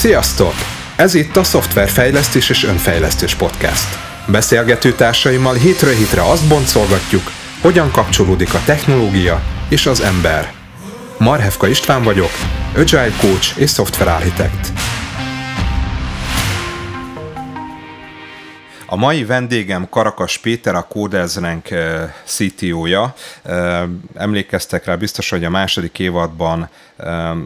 Sziasztok! Ez itt a Szoftverfejlesztés és Önfejlesztés Podcast. Beszélgető társaimmal hétről hétre azt boncolgatjuk, hogyan kapcsolódik a technológia és az ember. Marhevka István vagyok, Agile Coach és Software A mai vendégem Karakas Péter, a Codezrenk CTO-ja. Emlékeztek rá biztos, hogy a második évadban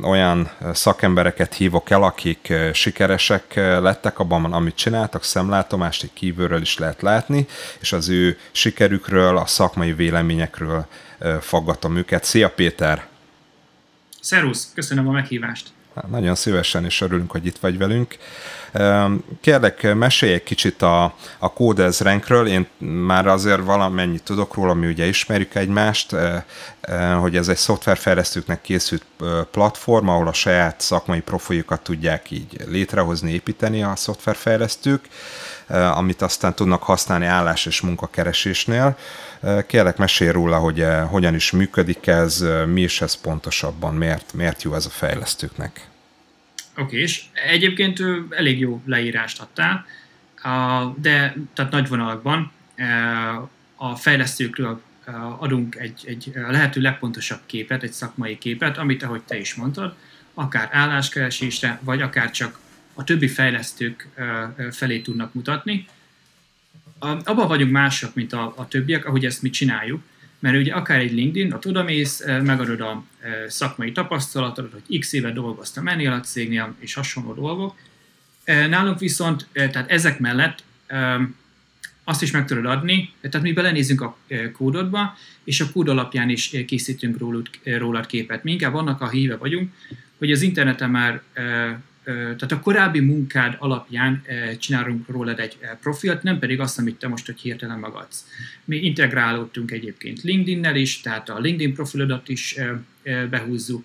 olyan szakembereket hívok el, akik sikeresek lettek abban, amit csináltak, szemlátomást egy kívülről is lehet látni, és az ő sikerükről, a szakmai véleményekről faggatom őket. Szia Péter! Szerusz, köszönöm a meghívást! Nagyon szívesen is örülünk, hogy itt vagy velünk. Kérlek, mesélj egy kicsit a, a Codez Rankről. Én már azért valamennyit tudok róla, mi ugye ismerjük egymást, hogy ez egy szoftverfejlesztőknek készült platform, ahol a saját szakmai profiljukat tudják így létrehozni, építeni a szoftverfejlesztők, amit aztán tudnak használni állás és munkakeresésnél. Kérlek, mesélj róla, hogy hogyan is működik ez, mi is ez pontosabban, miért, miért jó ez a fejlesztőknek. Oké, és egyébként elég jó leírást adtál, de tehát nagy vonalakban a fejlesztőkről adunk egy, egy lehető legpontosabb képet, egy szakmai képet, amit, ahogy te is mondtad, akár álláskeresésre, vagy akár csak a többi fejlesztők felé tudnak mutatni. Abban vagyunk mások, mint a, a többiek, ahogy ezt mi csináljuk, mert ugye akár egy LinkedIn, ott odamész, megadod a szakmai tapasztalatodat, hogy x éve dolgoztam ennél a cégnél, és hasonló dolgok. Nálunk viszont, tehát ezek mellett azt is meg tudod adni, tehát mi belenézünk a kódodba, és a kód alapján is készítünk rólad, rólad képet. Mi inkább annak a híve vagyunk, hogy az interneten már tehát a korábbi munkád alapján csinálunk rólad egy profilt, nem pedig azt, amit te most hogy hirtelen magadsz. Mi integrálódtunk egyébként LinkedIn-nel is, tehát a LinkedIn profilodat is behúzzuk,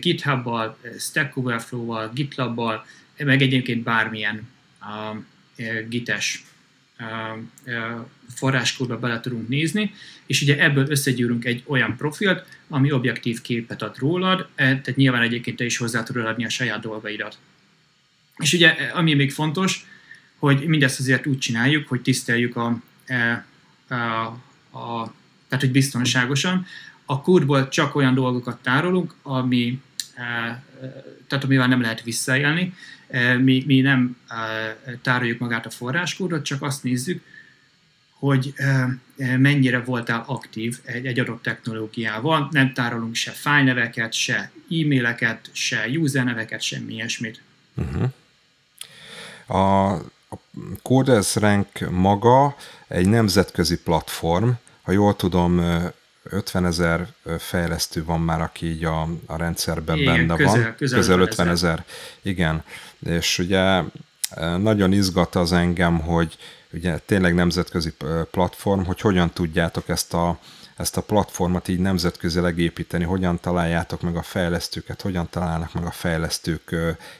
GitHub-bal, Stack Overflow-val, GitLab-bal, meg egyébként bármilyen gites forráskódba bele tudunk nézni, és ugye ebből összegyűrünk egy olyan profilt, ami objektív képet ad rólad, tehát nyilván egyébként te is hozzá tudod adni a saját dolgaidat. És ugye, ami még fontos, hogy mindezt azért úgy csináljuk, hogy tiszteljük a, e, a, a, tehát hogy biztonságosan. A kódból csak olyan dolgokat tárolunk, ami, e, tehát amivel nem lehet visszaélni. Mi, mi nem tároljuk magát a forráskódot, csak azt nézzük, hogy mennyire voltál aktív egy, egy adott technológiával. Nem tárolunk se fájlneveket, se e-maileket, se userneveket, semmi ilyesmit. Uh-huh. A, a Codes Rank maga egy nemzetközi platform, ha jól tudom, 50 ezer fejlesztő van már, aki így a, a rendszerben igen, benne közel, van. Közel, közel 50 ezer. Igen. És ugye nagyon izgat az engem, hogy ugye tényleg nemzetközi platform, hogy hogyan tudjátok ezt a, ezt a platformot így nemzetközileg építeni, hogyan találjátok meg a fejlesztőket, hogyan találnak meg a fejlesztők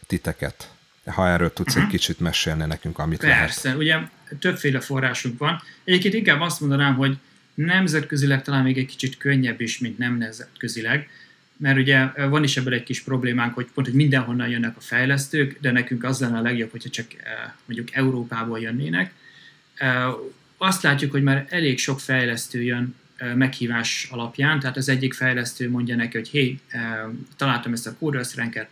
titeket ha erről tudsz egy kicsit mesélni nekünk, amit Persze, lehet. ugye többféle forrásunk van. Egyébként inkább azt mondanám, hogy nemzetközileg talán még egy kicsit könnyebb is, mint nem nemzetközileg, mert ugye van is ebből egy kis problémánk, hogy pont, hogy mindenhonnan jönnek a fejlesztők, de nekünk az lenne a legjobb, hogyha csak mondjuk Európából jönnének. Azt látjuk, hogy már elég sok fejlesztő jön meghívás alapján, tehát az egyik fejlesztő mondja neki, hogy hé, találtam ezt a kódresztrenket,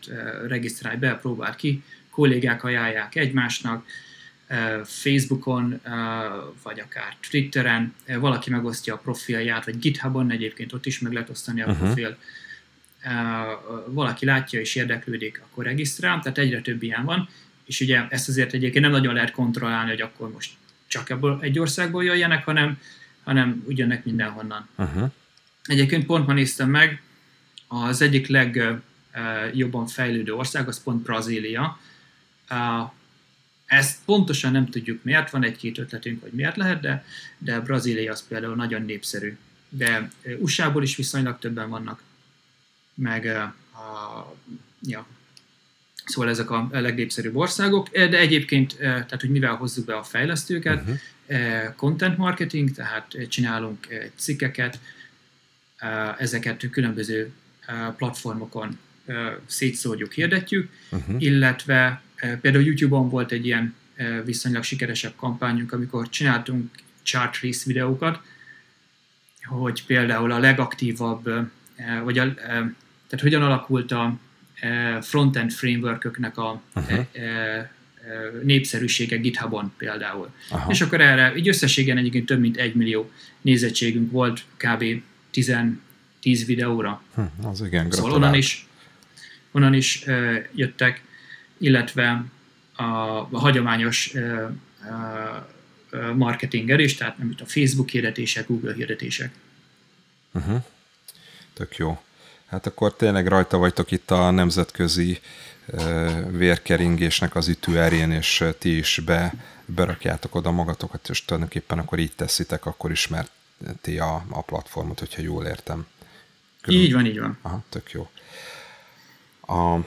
regisztrálj be, próbáld ki, kollégák ajánlják egymásnak, Facebookon, vagy akár Twitteren, valaki megosztja a profilját, vagy GitHubon egyébként ott is meg lehet osztani a uh-huh. profil. Valaki látja és érdeklődik, akkor regisztrál, tehát egyre több ilyen van, és ugye ezt azért egyébként nem nagyon lehet kontrollálni, hogy akkor most csak ebből egy országból jöjjenek, hanem, hanem ugyanek mindenhonnan. Uh-huh. Egyébként pont ma néztem meg, az egyik legjobban fejlődő ország, az pont Brazília, ezt pontosan nem tudjuk miért, van egy-két ötletünk, hogy miért lehet, de, de Brazília az például nagyon népszerű. De USA-ból is viszonylag többen vannak, meg a, ja, Szóval ezek a legnépszerűbb országok, de egyébként, tehát hogy mivel hozzuk be a fejlesztőket, uh-huh. content marketing, tehát csinálunk cikkeket, ezeket különböző platformokon szétszórjuk, hirdetjük, uh-huh. illetve például YouTube-on volt egy ilyen viszonylag sikeresebb kampányunk, amikor csináltunk chart race videókat, hogy például a legaktívabb, vagy a, tehát hogyan alakult a frontend frameworköknek a uh-huh. népszerűsége GitHubon például. Aha. És akkor erre így összességen egyébként több mint egy millió nézettségünk volt kb. 10, 10 videóra. Hm, az igen, szóval onnan is, onnan is jöttek, illetve a, a hagyományos marketinger is, tehát nem a Facebook hirdetések, Google hirdetések. Uh-huh. Tök jó. Hát akkor tényleg rajta vagytok itt a nemzetközi vérkeringésnek az ütőerén, és ti is be, berakjátok oda magatokat, és tulajdonképpen akkor így teszitek, akkor ismerti a, a platformot, hogyha jól értem. Körül... Így van, így van. Aha, tök jó. A,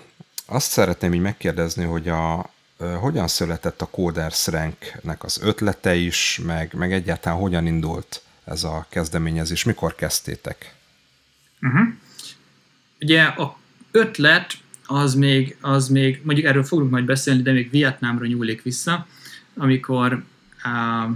azt szeretném így megkérdezni, hogy a, hogyan született a Coders Ranknek az ötlete is, meg, meg egyáltalán hogyan indult ez a kezdeményezés, mikor kezdtétek? Uh-huh. Ugye a ötlet az még, az még, mondjuk erről fogunk majd beszélni, de még Vietnámra nyúlik vissza, amikor uh,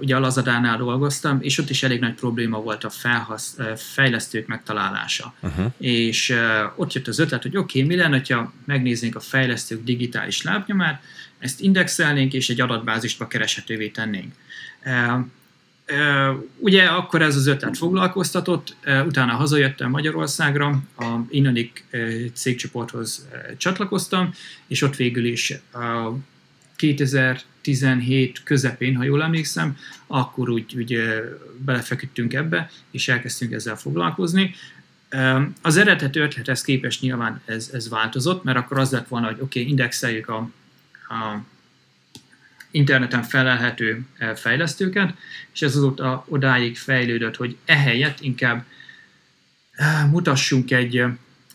ugye a Lazadánál dolgoztam, és ott is elég nagy probléma volt a felhasz, fejlesztők megtalálása. Uh-huh. És ott jött az ötlet, hogy oké, okay, mi lenne, ha megnéznénk a fejlesztők digitális lábnyomát, ezt indexelnénk, és egy adatbázisba kereshetővé tennénk. Ugye akkor ez az ötlet foglalkoztatott, utána hazajöttem Magyarországra, a Innonik cégcsoporthoz csatlakoztam, és ott végül is 2017 közepén, ha jól emlékszem, akkor úgy, úgy belefeküdtünk ebbe, és elkezdtünk ezzel foglalkozni. Az eredeti ötlethez képest nyilván ez, ez változott, mert akkor az lett volna, hogy oké, okay, indexeljük a, a interneten felelhető fejlesztőket, és ez azóta odáig fejlődött, hogy ehelyett inkább mutassunk egy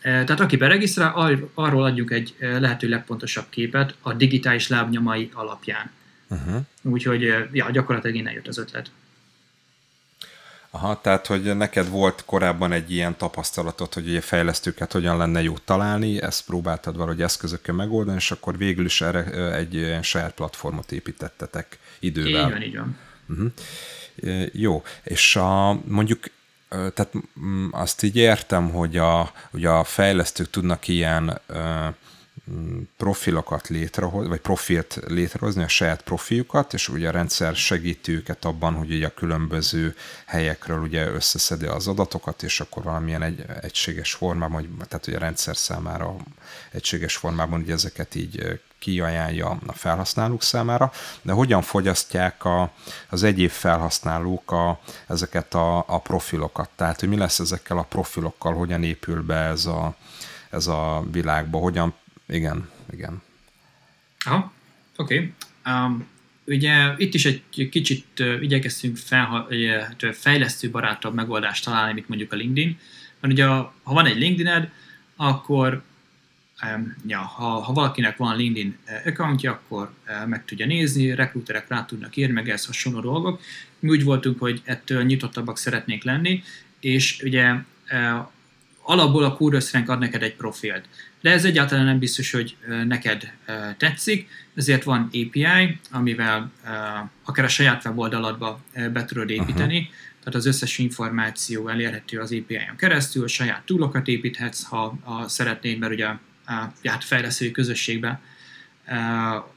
tehát aki beregisztrál, arról adjuk egy lehető legpontosabb képet a digitális lábnyomai alapján. Uh-huh. Úgyhogy ja, gyakorlatilag innen jött az ötlet. Aha, tehát hogy neked volt korábban egy ilyen tapasztalatot, hogy a fejlesztőket hogyan lenne jó találni, ezt próbáltad valahogy eszközökkel megoldani, és akkor végül is erre egy ilyen saját platformot építettetek idővel. Így van, így van. Uh-huh. Jó, és a, mondjuk tehát mm, azt így értem, hogy a, hogy a fejlesztők tudnak ilyen profilokat létrehozni, vagy profilt létrehozni, a saját profiljukat, és ugye a rendszer segíti őket abban, hogy ugye a különböző helyekről ugye összeszedi az adatokat, és akkor valamilyen egy, egységes formában, vagy, tehát ugye a rendszer számára egységes formában ugye ezeket így kiajánlja a felhasználók számára, de hogyan fogyasztják a, az egyéb felhasználók a, ezeket a, a profilokat? Tehát, hogy mi lesz ezekkel a profilokkal, hogyan épül be ez a, ez a világba, hogyan, igen, igen. Aha, oké. Okay. Um, ugye itt is egy kicsit uh, igyekeztünk fel, uh, fejlesztő barátabb megoldást találni, mint mondjuk a LinkedIn. Mert ugye ha van egy LinkedIned, akkor ja, ha, ha valakinek van LinkedIn accountja, akkor eh, meg tudja nézni, rekruterek rá tudnak írni, meg ez hasonló dolgok. Mi úgy voltunk, hogy ettől nyitottabbak szeretnék lenni, és ugye alapból a Coders ad neked egy profilt. De ez egyáltalán nem biztos, hogy neked tetszik, ezért van API, amivel akár a saját weboldalodba be tudod építeni, uh-huh. tehát az összes információ elérhető az API-on keresztül, saját túlokat építhetsz, ha, ha szeretnéd, mert ugye hát fejlesztői közösségben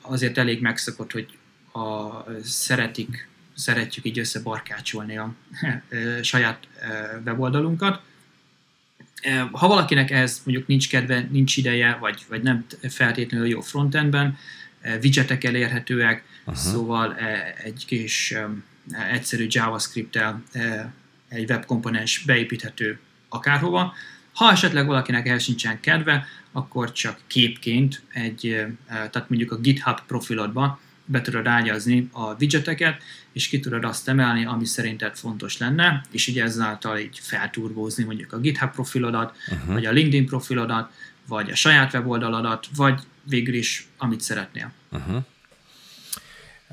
azért elég megszokott, hogy a, szeretik, szeretjük így összebarkácsolni a saját weboldalunkat. Ha valakinek ez mondjuk nincs kedve, nincs ideje, vagy, vagy nem feltétlenül jó frontendben, widgetek elérhetőek, uh-huh. szóval egy kis egyszerű JavaScript-tel egy webkomponens beépíthető akárhova. Ha esetleg valakinek el sincsen kedve, akkor csak képként egy, tehát mondjuk a GitHub profilodba be tudod ágyazni a widgeteket, és ki tudod azt emelni, ami szerinted fontos lenne, és így ezáltal így felturbózni mondjuk a GitHub profilodat, uh-huh. vagy a LinkedIn profilodat, vagy a saját weboldaladat, vagy végül is, amit szeretnél. Uh-huh.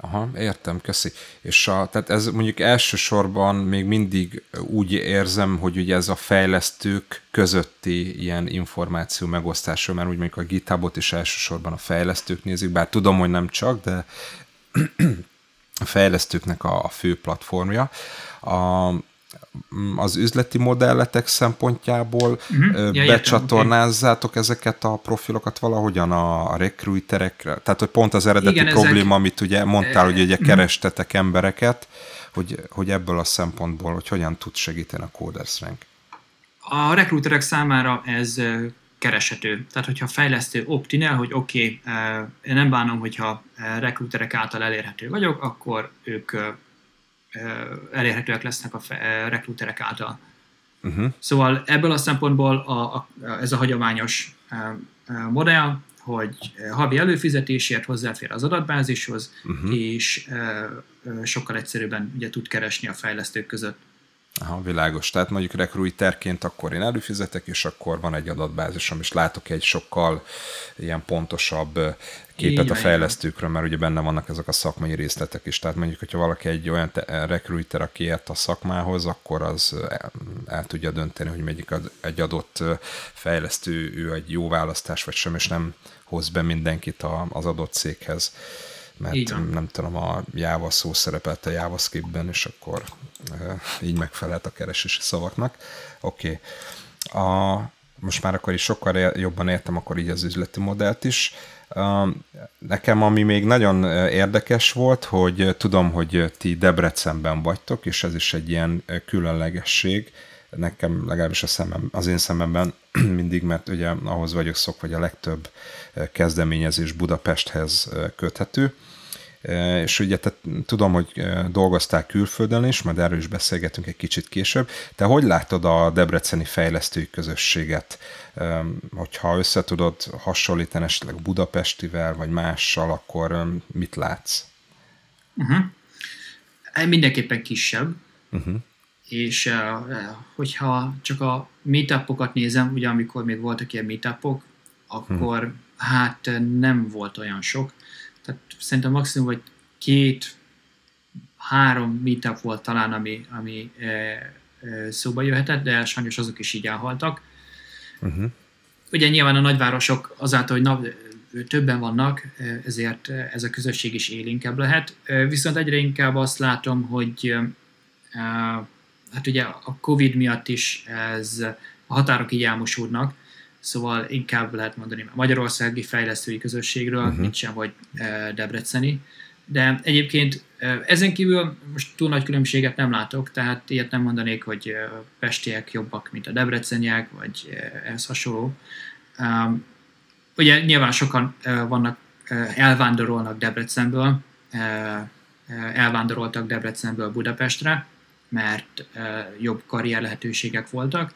Aha, értem, köszi. És a, tehát ez mondjuk elsősorban még mindig úgy érzem, hogy ugye ez a fejlesztők közötti ilyen információ megosztása, mert úgy mondjuk a GitHubot is elsősorban a fejlesztők nézik, bár tudom, hogy nem csak, de a fejlesztőknek a, a fő platformja. A, az üzleti modelletek szempontjából uh-huh. ja, becsatornázzátok okay. ezeket a profilokat valahogyan a recruiterekre? Tehát, hogy pont az eredeti Igen, probléma, ezek... amit ugye mondtál, hogy ugye uh-huh. kerestetek embereket, hogy, hogy ebből a szempontból, hogy hogyan tud segíteni a Coders Rank? A recruiterek számára ez kereshető. Tehát, hogyha fejlesztő optinál, hogy oké, okay, én nem bánom, hogyha recruiterek által elérhető vagyok, akkor ők elérhetőek lesznek a rekruterek által. Uh-huh. Szóval ebből a szempontból a, a, ez a hagyományos modell, hogy havi előfizetésért hozzáfér az adatbázishoz, uh-huh. és sokkal egyszerűbben ugye tud keresni a fejlesztők között. Aha, világos. Tehát mondjuk recruiterként akkor én előfizetek, és akkor van egy adatbázisom, és látok egy sokkal ilyen pontosabb képet a fejlesztőkről, mert ugye benne vannak ezek a szakmai részletek is. Tehát mondjuk, hogyha valaki egy olyan recruiter, aki ért a szakmához, akkor az el, el tudja dönteni, hogy melyik egy adott fejlesztő, ő egy jó választás vagy sem, és nem hoz be mindenkit az adott céghez mert nem tudom, a Java szó szerepelt a JavaScriptben, és akkor e, így megfelelt a keresési szavaknak. Oké. Okay. A, most már akkor is sokkal jobban értem akkor így az üzleti modellt is. Nekem ami még nagyon érdekes volt, hogy tudom, hogy ti Debrecenben vagytok, és ez is egy ilyen különlegesség, nekem legalábbis a szemem, az én szememben mindig, mert ugye ahhoz vagyok szokva, hogy a legtöbb kezdeményezés Budapesthez köthető. És ugye te, tudom, hogy dolgoztál külföldön is, majd erről is beszélgetünk egy kicsit később. Te hogy látod a debreceni fejlesztői közösséget? Hogyha össze tudod hasonlítani esetleg Budapestivel, vagy mással, akkor mit látsz? Uh-huh. Mindenképpen kisebb. Uh-huh. És hogyha csak a meetupokat nézem, ugye amikor még voltak ilyen meetupok, akkor uh-huh. hát nem volt olyan sok szerintem maximum, hogy két, három meetup volt talán, ami, ami e, e, szóba jöhetett, de sajnos azok is így elhaltak. Uh-huh. Ugye nyilván a nagyvárosok azáltal, hogy na, többen vannak, ezért ez a közösség is élénkebb lehet. Viszont egyre inkább azt látom, hogy hát ugye a Covid miatt is ez a határok így elmosódnak, szóval inkább lehet mondani a magyarországi fejlesztői közösségről, uh-huh. mint sem, vagy e, debreceni. De egyébként e, ezen kívül most túl nagy különbséget nem látok, tehát ilyet nem mondanék, hogy e, pestiek jobbak, mint a debreceniek, vagy ehhez hasonló. Ugye nyilván sokan vannak, elvándorolnak Debrecenből, elvándoroltak Debrecenből Budapestre, mert jobb karrier lehetőségek voltak,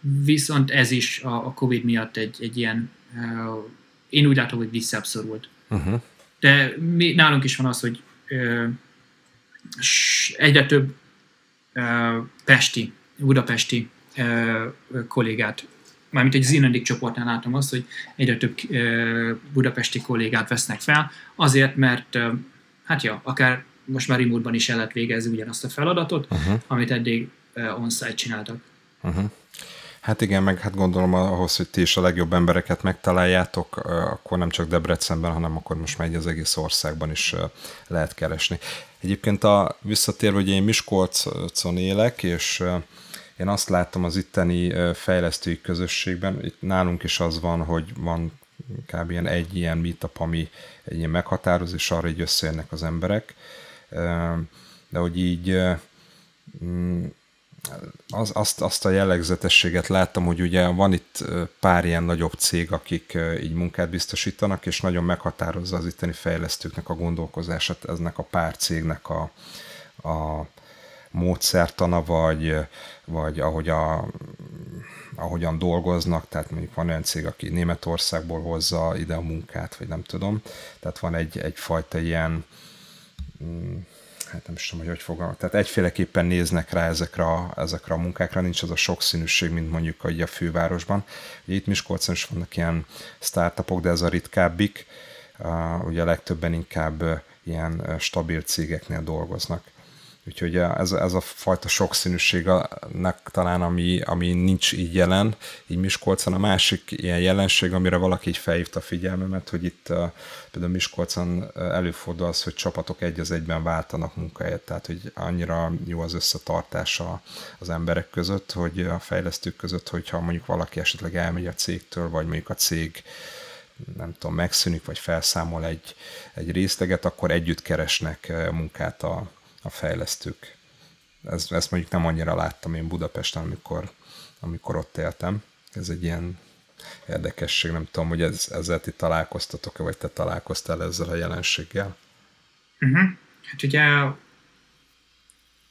viszont ez is a, a Covid miatt egy, egy ilyen, uh, én úgy látom, hogy visszaabszorult. Uh-huh. De mi, nálunk is van az, hogy uh, egyre több uh, pesti, budapesti uh, kollégát, mármint egy Zinendik csoportnál látom azt, hogy egyre több uh, budapesti kollégát vesznek fel, azért, mert uh, hát ja, akár most már remote is el lehet végezni ugyanazt a feladatot, uh-huh. amit eddig uh, on-site csináltak. Uh-huh. Hát igen, meg hát gondolom ahhoz, hogy ti is a legjobb embereket megtaláljátok, akkor nem csak Debrecenben, hanem akkor most már az egész országban is lehet keresni. Egyébként a visszatérve, hogy én Miskolcon élek, és én azt láttam az itteni fejlesztői közösségben, itt nálunk is az van, hogy van kb. ilyen egy ilyen meetup, ami egy ilyen meghatároz, és arra így összejönnek az emberek. De hogy így mm, az, azt, azt a jellegzetességet láttam, hogy ugye van itt pár ilyen nagyobb cég, akik így munkát biztosítanak, és nagyon meghatározza az itteni fejlesztőknek a gondolkozását, eznek a pár cégnek a, a módszertana, vagy, vagy ahogy a, ahogyan dolgoznak, tehát mondjuk van olyan cég, aki Németországból hozza ide a munkát, vagy nem tudom, tehát van egy, egyfajta ilyen mm, hát nem is tudom, hogy hogy fogalmaz. Tehát egyféleképpen néznek rá ezekre a, ezekre a munkákra, nincs az a sokszínűség, mint mondjuk a, a fővárosban. Ugye itt Miskolcon is vannak ilyen startupok, de ez a ritkábbik. Uh, ugye a legtöbben inkább ilyen stabil cégeknél dolgoznak. Úgyhogy ez, ez a fajta sokszínűségnek talán, ami, ami nincs így jelen, így Miskolcon. A másik ilyen jelenség, amire valaki így felhívta a figyelmemet, hogy itt például Miskolcon előfordul az, hogy csapatok egy az egyben váltanak munkahelyet, tehát hogy annyira jó az összetartása az emberek között, hogy a fejlesztők között, hogyha mondjuk valaki esetleg elmegy a cégtől, vagy mondjuk a cég nem tudom, megszűnik, vagy felszámol egy, egy részleget, akkor együtt keresnek munkát a, a fejlesztők. Ez, ezt mondjuk nem annyira láttam én Budapesten, amikor, amikor ott éltem. Ez egy ilyen érdekesség, nem tudom, hogy ez, ezzel ti találkoztatok-e, vagy te találkoztál ezzel a jelenséggel? Uh-huh. Hát ugye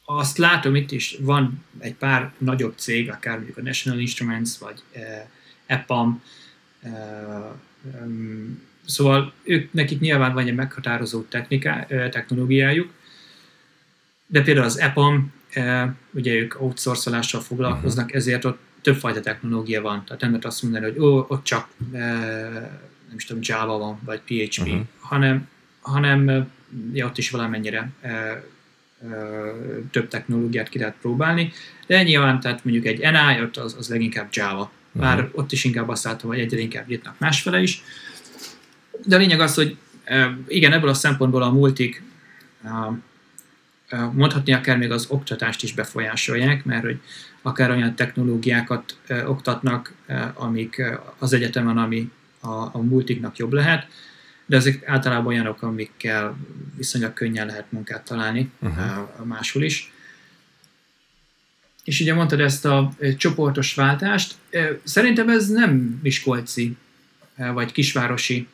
azt látom itt is, van egy pár nagyobb cég, akár mondjuk a National Instruments, vagy uh, EPAM, uh, um, szóval ők, nekik nyilván van egy meghatározó techniká, uh, technológiájuk, de például az EPAM, e, ugye ők outsourcolással foglalkoznak, uh-huh. ezért ott többfajta technológia van. Tehát nem lehet azt mondani, hogy ó, ott csak e, nem is tudom, Java van, vagy PHP, uh-huh. hanem, hanem e, ja, ott is valamennyire több technológiát ki lehet próbálni, de nyilván, tehát mondjuk egy NI, ott az, az leginkább Java. Bár uh-huh. ott is inkább azt látom, hogy egyre inkább nyitnak másfele is. De a lényeg az, hogy igen, ebből a szempontból a multik mondhatni akár még az oktatást is befolyásolják, mert hogy akár olyan technológiákat oktatnak, amik az egyetemen, ami a, a multiknak jobb lehet, de ezek általában olyanok, amikkel viszonylag könnyen lehet munkát találni uh-huh. máshol is. És ugye mondtad ezt a csoportos váltást, szerintem ez nem miskolci vagy kisvárosi,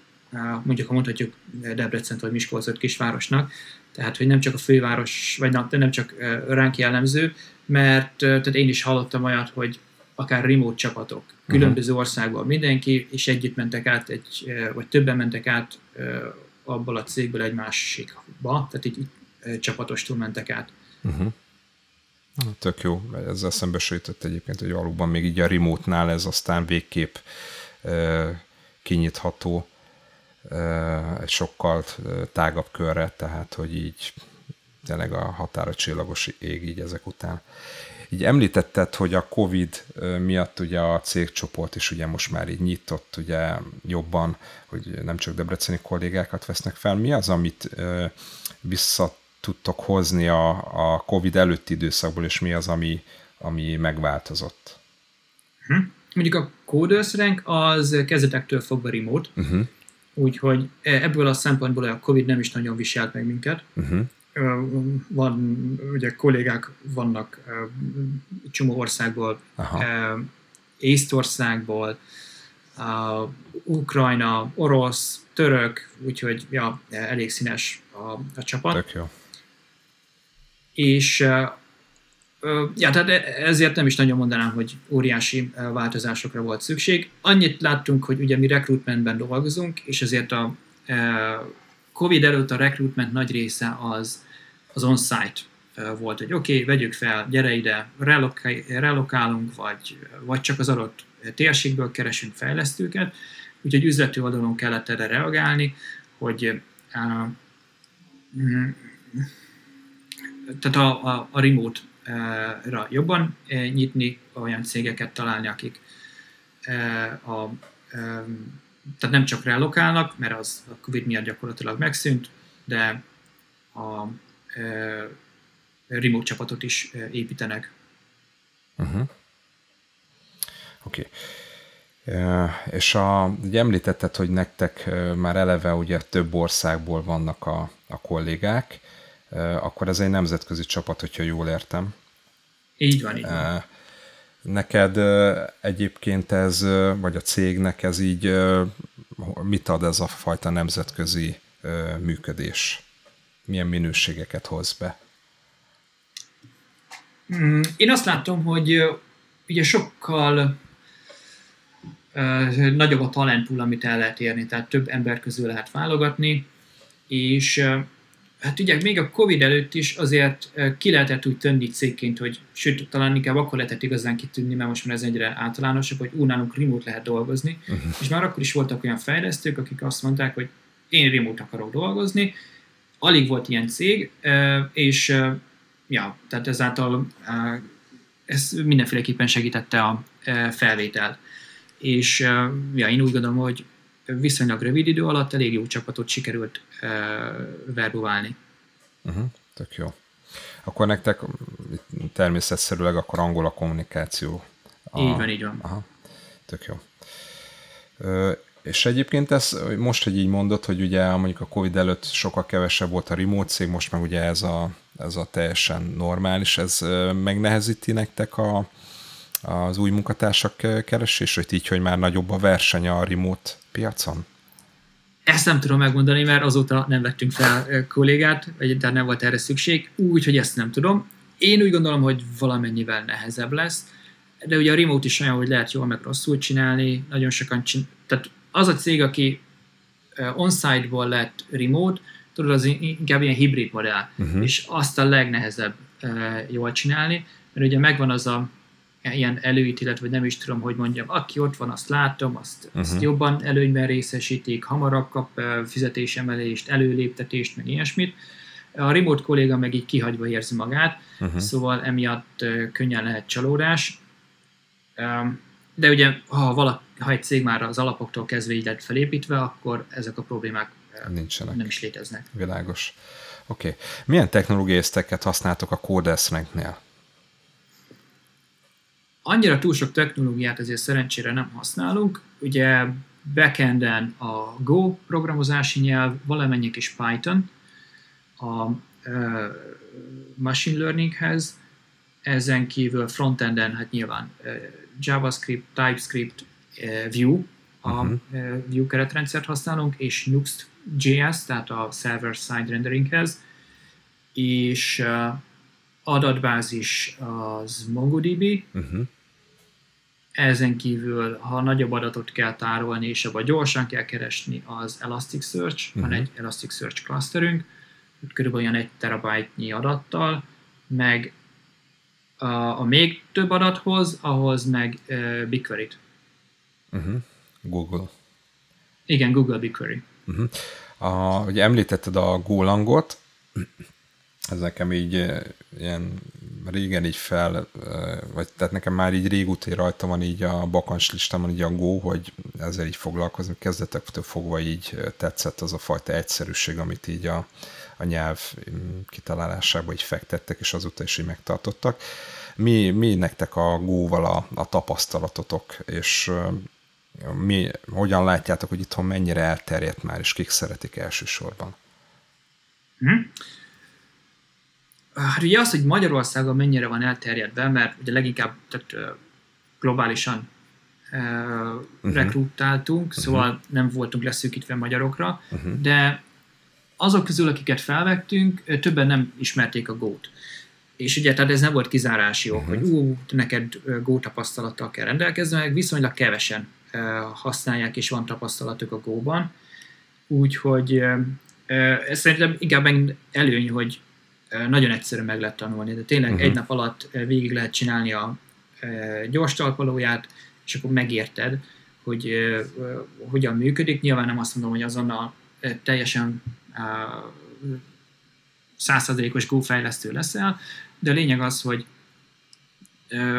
mondjuk ha mondhatjuk Debrecen vagy Miskolcot kisvárosnak, tehát hogy nem csak a főváros, vagy nem, csak ránk jellemző, mert tehát én is hallottam olyat, hogy akár remote csapatok, különböző uh-huh. országból mindenki, és együtt mentek át, egy, vagy többen mentek át abból a cégből egy másikba, tehát így csapatostul mentek át. Uh-huh. Tök jó, ezzel szembesültött egyébként, hogy valóban még így a remote-nál ez aztán végképp kinyitható egy sokkal tágabb körre, tehát hogy így tényleg a határa csillagos ég így ezek után. Így említetted, hogy a Covid miatt ugye a cégcsoport is ugye most már így nyitott ugye jobban, hogy nem csak debreceni kollégákat vesznek fel. Mi az, amit vissza tudtok hozni a, a Covid előtti időszakból, és mi az, ami, ami megváltozott? Hm. Mondjuk a Coders Rank az kezdetektől fogva remote, uh-huh. Úgyhogy e, ebből a szempontból a Covid nem is nagyon viselt meg minket. Uh-huh. Van, ugye kollégák vannak csomó országból, Aha. Észtországból, Ukrajna, orosz, török, úgyhogy ja, elég színes a, a csapat. Tök jó. És ja, tehát ezért nem is nagyon mondanám, hogy óriási változásokra volt szükség. Annyit láttunk, hogy ugye mi recruitmentben dolgozunk, és ezért a Covid előtt a recruitment nagy része az, az on-site volt, hogy oké, okay, vegyük fel, gyere ide, relokálunk, vagy, vagy csak az adott térségből keresünk fejlesztőket, úgyhogy üzleti oldalon kellett erre reagálni, hogy uh, tehát a, a, a remote ra jobban nyitni, olyan cégeket találni, akik a, tehát nem csak relokálnak, mert az a Covid miatt gyakorlatilag megszűnt, de a remote csapatot is építenek. Uh-huh. Oké. Okay. És a, ugye említetted, hogy nektek már eleve ugye több országból vannak a, a kollégák, akkor ez egy nemzetközi csapat, hogyha jól értem. Így van, így van. Neked egyébként ez, vagy a cégnek ez így mit ad ez a fajta nemzetközi működés? Milyen minőségeket hoz be? Mm, én azt látom, hogy ugye sokkal nagyobb a talentpool, amit el lehet érni, tehát több ember közül lehet válogatni, és Hát ugye még a Covid előtt is azért ki lehetett úgy tönni cégként, hogy sőt, talán inkább akkor lehetett igazán kitűnni, mert most már ez egyre általánosabb, hogy ú, nálunk remote lehet dolgozni, uh-huh. és már akkor is voltak olyan fejlesztők, akik azt mondták, hogy én remote akarok dolgozni, alig volt ilyen cég, és ja, tehát ezáltal ez mindenféleképpen segítette a felvételt. És ja, én úgy gondolom, hogy viszonylag rövid idő alatt elég jó csapatot sikerült verbuválni. Uh-huh, tök jó. Akkor nektek természetszerűleg akkor angol a kommunikáció. A... Így van, így van. Aha, tök jó. Ö, és egyébként ez most, hogy így mondod, hogy ugye mondjuk a Covid előtt sokkal kevesebb volt a remote cég, most meg ugye ez a, ez a teljesen normális, ez megnehezíti nektek a, az új munkatársak keresését, így, hogy már nagyobb a verseny a remote piacon? Ezt nem tudom megmondani, mert azóta nem vettünk fel kollégát, vagy tehát nem volt erre szükség, úgyhogy ezt nem tudom. Én úgy gondolom, hogy valamennyivel nehezebb lesz, de ugye a remote is olyan, hogy lehet jól meg rosszul csinálni, nagyon sokan csin... tehát az a cég, aki on-site-ból lett remote, tudod, az inkább ilyen hibrid modell, uh-huh. és azt a legnehezebb jól csinálni, mert ugye megvan az a ilyen előítélet, vagy nem is tudom, hogy mondjam, aki ott van, azt látom, azt, uh-huh. azt jobban előnyben részesítik, hamarabb kap fizetésemelést, előléptetést, meg ilyesmit. A remote kolléga meg így kihagyva érzi magát, uh-huh. szóval emiatt könnyen lehet csalódás. De ugye, ha, valaki, ha egy cég már az alapoktól kezdve így lett felépítve, akkor ezek a problémák Nincsenek. nem is léteznek. Világos. Oké. Okay. Milyen technológiai használtok a CodeSrank-nél? Annyira túl sok technológiát ezért szerencsére nem használunk. Ugye backenden a Go programozási nyelv, valamennyi is Python a uh, machine learninghez, ezen kívül frontenden hát nyilván uh, JavaScript, TypeScript, uh, Vue, a uh-huh. Vue keretrendszert használunk, és Nuxt.js, tehát a server-side renderinghez, és adatbázis az MongoDB, uh-huh. Ezen kívül, ha nagyobb adatot kell tárolni, és abban gyorsan kell keresni, az Elasticsearch, uh-huh. van egy Elasticsearch clusterünk, körülbelül olyan egy terabájtnyi adattal, meg a, a még több adathoz, ahhoz meg uh, BigQuery-t. Uh-huh. Google. Igen, Google BigQuery. Uh-huh. A, ugye említetted a Golangot, ez nekem így ilyen régen így fel, vagy tehát nekem már így régóta rajta van így a bakancs listámon így a Go, hogy ezzel így foglalkozni. Kezdetektől fogva így tetszett az a fajta egyszerűség, amit így a, a nyelv mm, kitalálásába így fektettek, és azóta is így megtartottak. Mi, mi nektek a Go-val a, a tapasztalatotok, és mi, hogyan látjátok, hogy itthon mennyire elterjedt már, és kik szeretik elsősorban? Hmm. Hát ugye az, hogy Magyarországon mennyire van elterjedve, mert ugye leginkább tehát, globálisan uh, rekrutáltunk, uh-huh. szóval nem voltunk leszűkítve magyarokra, uh-huh. de azok közül, akiket felvettünk, többen nem ismerték a gót. És ugye, tehát ez nem volt kizárási ok, uh-huh. hogy ú, neked Go tapasztalattal kell rendelkezni, meg viszonylag kevesen uh, használják, és van tapasztalatuk a Go-ban. Úgyhogy uh, ez szerintem inkább előny, hogy nagyon egyszerű meg lehet tanulni, de tényleg uh-huh. egy nap alatt végig lehet csinálni a gyors talpalóját, és akkor megérted, hogy hogyan működik. Nyilván nem azt mondom, hogy azonnal teljesen százszerzékos Go fejlesztő leszel, de a lényeg az, hogy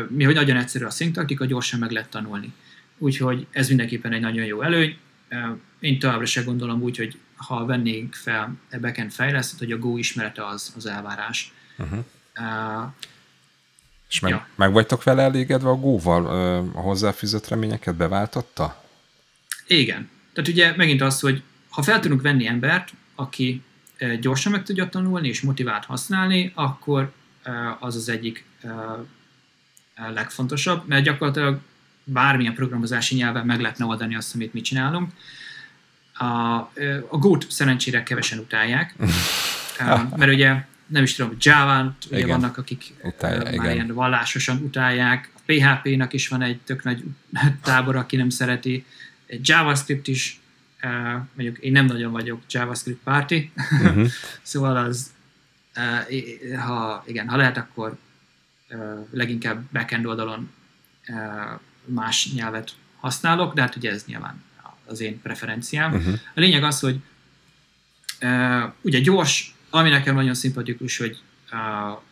mi, hogy nagyon egyszerű a szinktaktika, gyorsan meg lehet tanulni. Úgyhogy ez mindenképpen egy nagyon jó előny. Én továbbra se gondolom úgy, hogy ha vennénk fel backend fejlesztőt, hogy a Go ismerete az, az elvárás. Uh-huh. Uh, és meg, ja. meg vagytok vele elégedve a Go-val? A hozzáfűzött reményeket beváltotta? Igen. Tehát ugye megint az, hogy ha fel tudunk venni embert, aki gyorsan meg tudja tanulni és motivált használni, akkor az az egyik legfontosabb, mert gyakorlatilag bármilyen programozási nyelven meg lehetne oldani azt, amit mi csinálunk. A, a Go-t szerencsére kevesen utálják, mert ugye nem is tudom, Java-t ugye vannak, akik Utálja, már igen. ilyen vallásosan utálják, a PHP-nak is van egy tök nagy tábor, aki nem szereti, JavaScript is, mondjuk én nem nagyon vagyok JavaScript párti, uh-huh. szóval az, ha, igen, ha lehet, akkor leginkább backend oldalon más nyelvet használok, de hát ugye ez nyilván az én preferenciám. Uh-huh. A lényeg az, hogy ugye gyors, ami nekem nagyon szimpatikus, hogy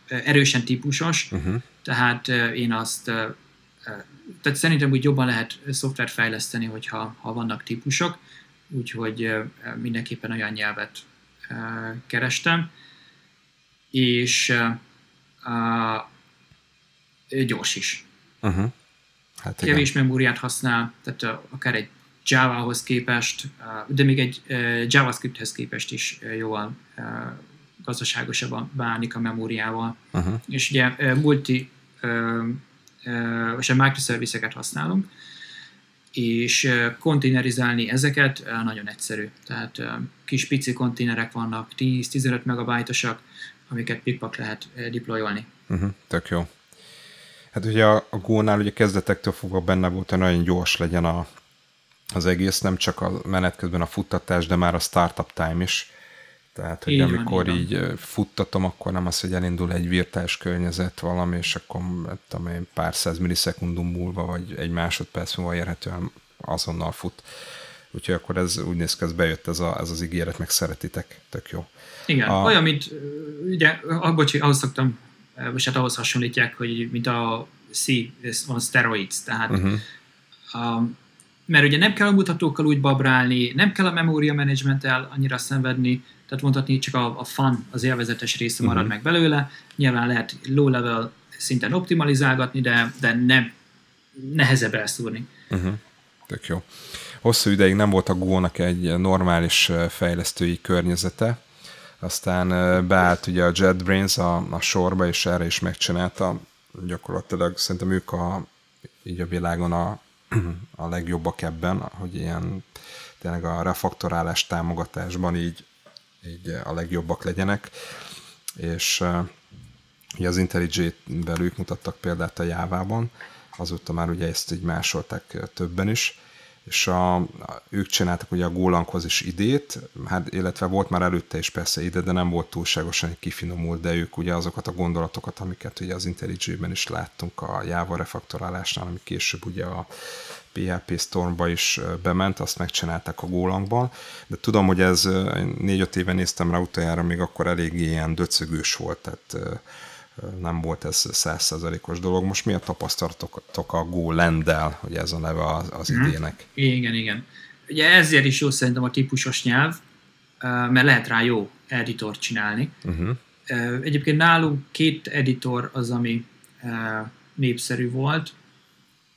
erősen típusos, uh-huh. tehát én azt, tehát szerintem úgy jobban lehet szoftvert fejleszteni, hogyha ha vannak típusok, úgyhogy mindenképpen olyan nyelvet kerestem, és gyors is. Uh-huh. Hát Kevés memóriát használ, tehát akár egy Java-hoz képest, de még egy JavaScript-hez képest is jóval gazdaságosabban bánik a memóriával. Uh-huh. És ugye multi és a microservice-eket használunk, és konténerizálni ezeket nagyon egyszerű. Tehát kis pici konténerek vannak, 10-15 megabájtosak, amiket pikpak lehet deployolni. Uh-huh, tök jó. Hát ugye a, a Go-nál ugye kezdetektől fogva benne volt, hogy nagyon gyors legyen a, az egész, nem csak a menet közben a futtatás, de már a startup time is. Tehát, hogy így amikor van, így, így futtatom, akkor nem az, hogy elindul egy virtuális környezet valami, és akkor tudom én, pár száz millisekundum múlva, vagy egy másodperc múlva érhetően azonnal fut. Úgyhogy akkor ez úgy néz ki, ez bejött ez, a, ez az ígéret, meg szeretitek, tök jó. Igen, a... olyan, mint, ugye, ah, bocsi, ahhoz szoktam, most hát ahhoz hasonlítják, hogy mint a C on steroids, tehát uh-huh. a, mert ugye nem kell a mutatókkal úgy babrálni, nem kell a memória managementtel annyira szenvedni, tehát mondhatni csak a, a fun, az élvezetes része marad uh-huh. meg belőle. Nyilván lehet low level szinten optimalizálgatni, de, de nem nehezebb elszúrni. Uh-huh. Tök jó. Hosszú ideig nem volt a Go-nak egy normális fejlesztői környezete, aztán beállt ugye a JetBrains a, a sorba, és erre is megcsinálta. Gyakorlatilag szerintem ők a, így a világon a, a legjobbak ebben, hogy ilyen tényleg a refaktorálás támogatásban így így a legjobbak legyenek, és ugye az IntelliJ-vel ők mutattak példát a Jávában, azóta már ugye ezt így másolták többen is, és a, ők csináltak ugye a Golankhoz is idét, hát, illetve volt már előtte is persze ide, de nem volt túlságosan kifinomult, de ők ugye azokat a gondolatokat, amiket ugye az IntelliJ-ben is láttunk a Java refaktorálásnál, ami később ugye a PHP Stormba is bement, azt megcsinálták a Golangban, de tudom, hogy ez négy-öt éve néztem rá utoljára, még akkor eléggé ilyen döcögős volt, tehát nem volt ez százszerzalékos dolog. Most mi a tapasztalatok a GoLand-del, hogy ez a neve az, az hmm. idének? Igen, igen. Ugye ezért is jó szerintem a típusos nyelv, mert lehet rá jó editort csinálni. Uh-huh. Egyébként nálunk két editor az, ami népszerű volt,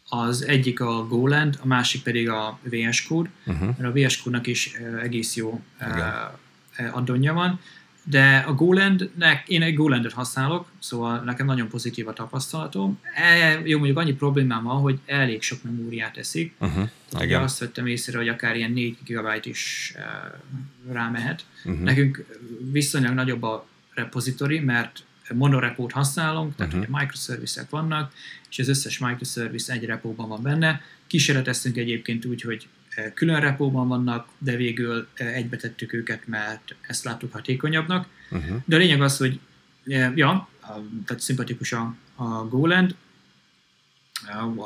az egyik a Goland, a másik pedig a VS Code, uh-huh. mert a VS Code-nak is egész jó Igen. addonja van, de a Golandnek, én egy Golandet használok, szóval nekem nagyon pozitív a tapasztalatom. E, jó, mondjuk annyi problémám van, hogy elég sok memóriát eszik. Uh-huh. Ugye azt vettem észre, hogy akár ilyen 4 GB is uh, rámehet. Uh-huh. Nekünk viszonylag nagyobb a repozitori, mert monorepót használunk, tehát uh-huh. ugye microservice-ek vannak, és az összes microservice egy repóban van benne. Kísérleteztünk egyébként úgy, hogy külön repóban vannak, de végül eh, egybe tettük őket, mert ezt láttuk hatékonyabbnak. Uh-huh. De a lényeg az, hogy ja, tehát szimpatikus a, a GoLand.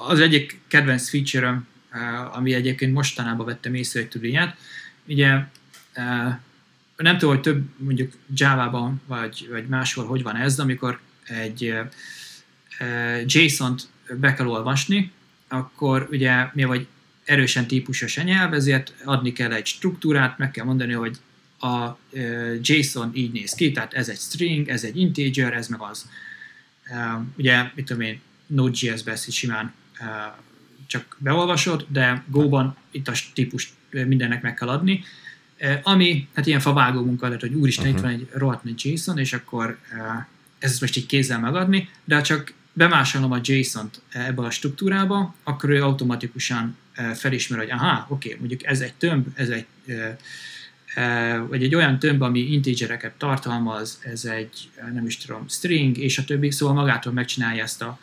Az egyik kedvenc feature ami egyébként mostanában vettem észre egy tudényát, ugye nem tudom, hogy több mondjuk Java-ban vagy, vagy máshol hogy van ez, de amikor egy JSON-t be kell olvasni, akkor ugye mi vagy erősen típusos a nyelv, ezért adni kell egy struktúrát, meg kell mondani, hogy a JSON így néz ki, tehát ez egy string, ez egy integer, ez meg az. Ugye, mit tudom én, Node.js-be ezt simán csak beolvasod, de Go-ban itt a típus mindennek meg kell adni, ami, hát ilyen favágó munka lett, hogy úristen, uh-huh. itt van egy rohadt nagy JSON, és akkor ez most így kézzel megadni, de csak bemásolom a JSON-t ebbe a struktúrába, akkor ő automatikusan felismer, hogy aha, oké, okay, mondjuk ez egy tömb, ez egy vagy egy olyan tömb, ami integereket tartalmaz, ez egy, nem is tudom, string, és a többi, szóval magától megcsinálja ezt a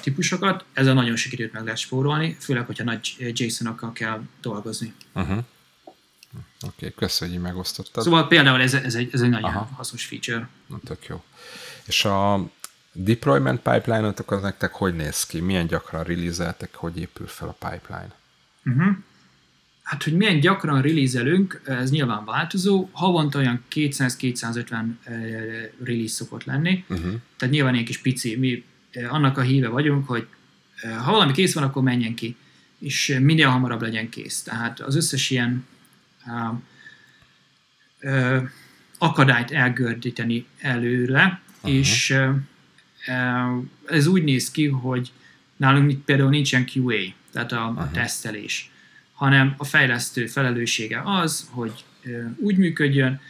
típusokat. Ezzel nagyon sikerült meg lehet spórolni, főleg, hogyha nagy JSON-okkal kell dolgozni. Uh-huh. Oké, okay, köszönjük, hogy megosztottad. Szóval például ez, ez, egy, ez egy nagyon Aha. hasznos feature. Na, tök jó. És a deployment pipeline-otok az nektek hogy néz ki? Milyen gyakran release hogy épül fel a pipeline? Uh-huh. Hát, hogy milyen gyakran release ez nyilván változó. Havonta olyan 200-250 release szokott lenni. Uh-huh. Tehát nyilván ilyen kis pici. Mi annak a híve vagyunk, hogy ha valami kész van, akkor menjen ki. És minél hamarabb legyen kész. Tehát az összes ilyen uh, uh, akadályt elgördíteni előre, uh-huh. és uh, ez úgy néz ki, hogy nálunk például nincsen QA, tehát a, uh-huh. a tesztelés hanem a fejlesztő felelőssége az, hogy úgy működjön,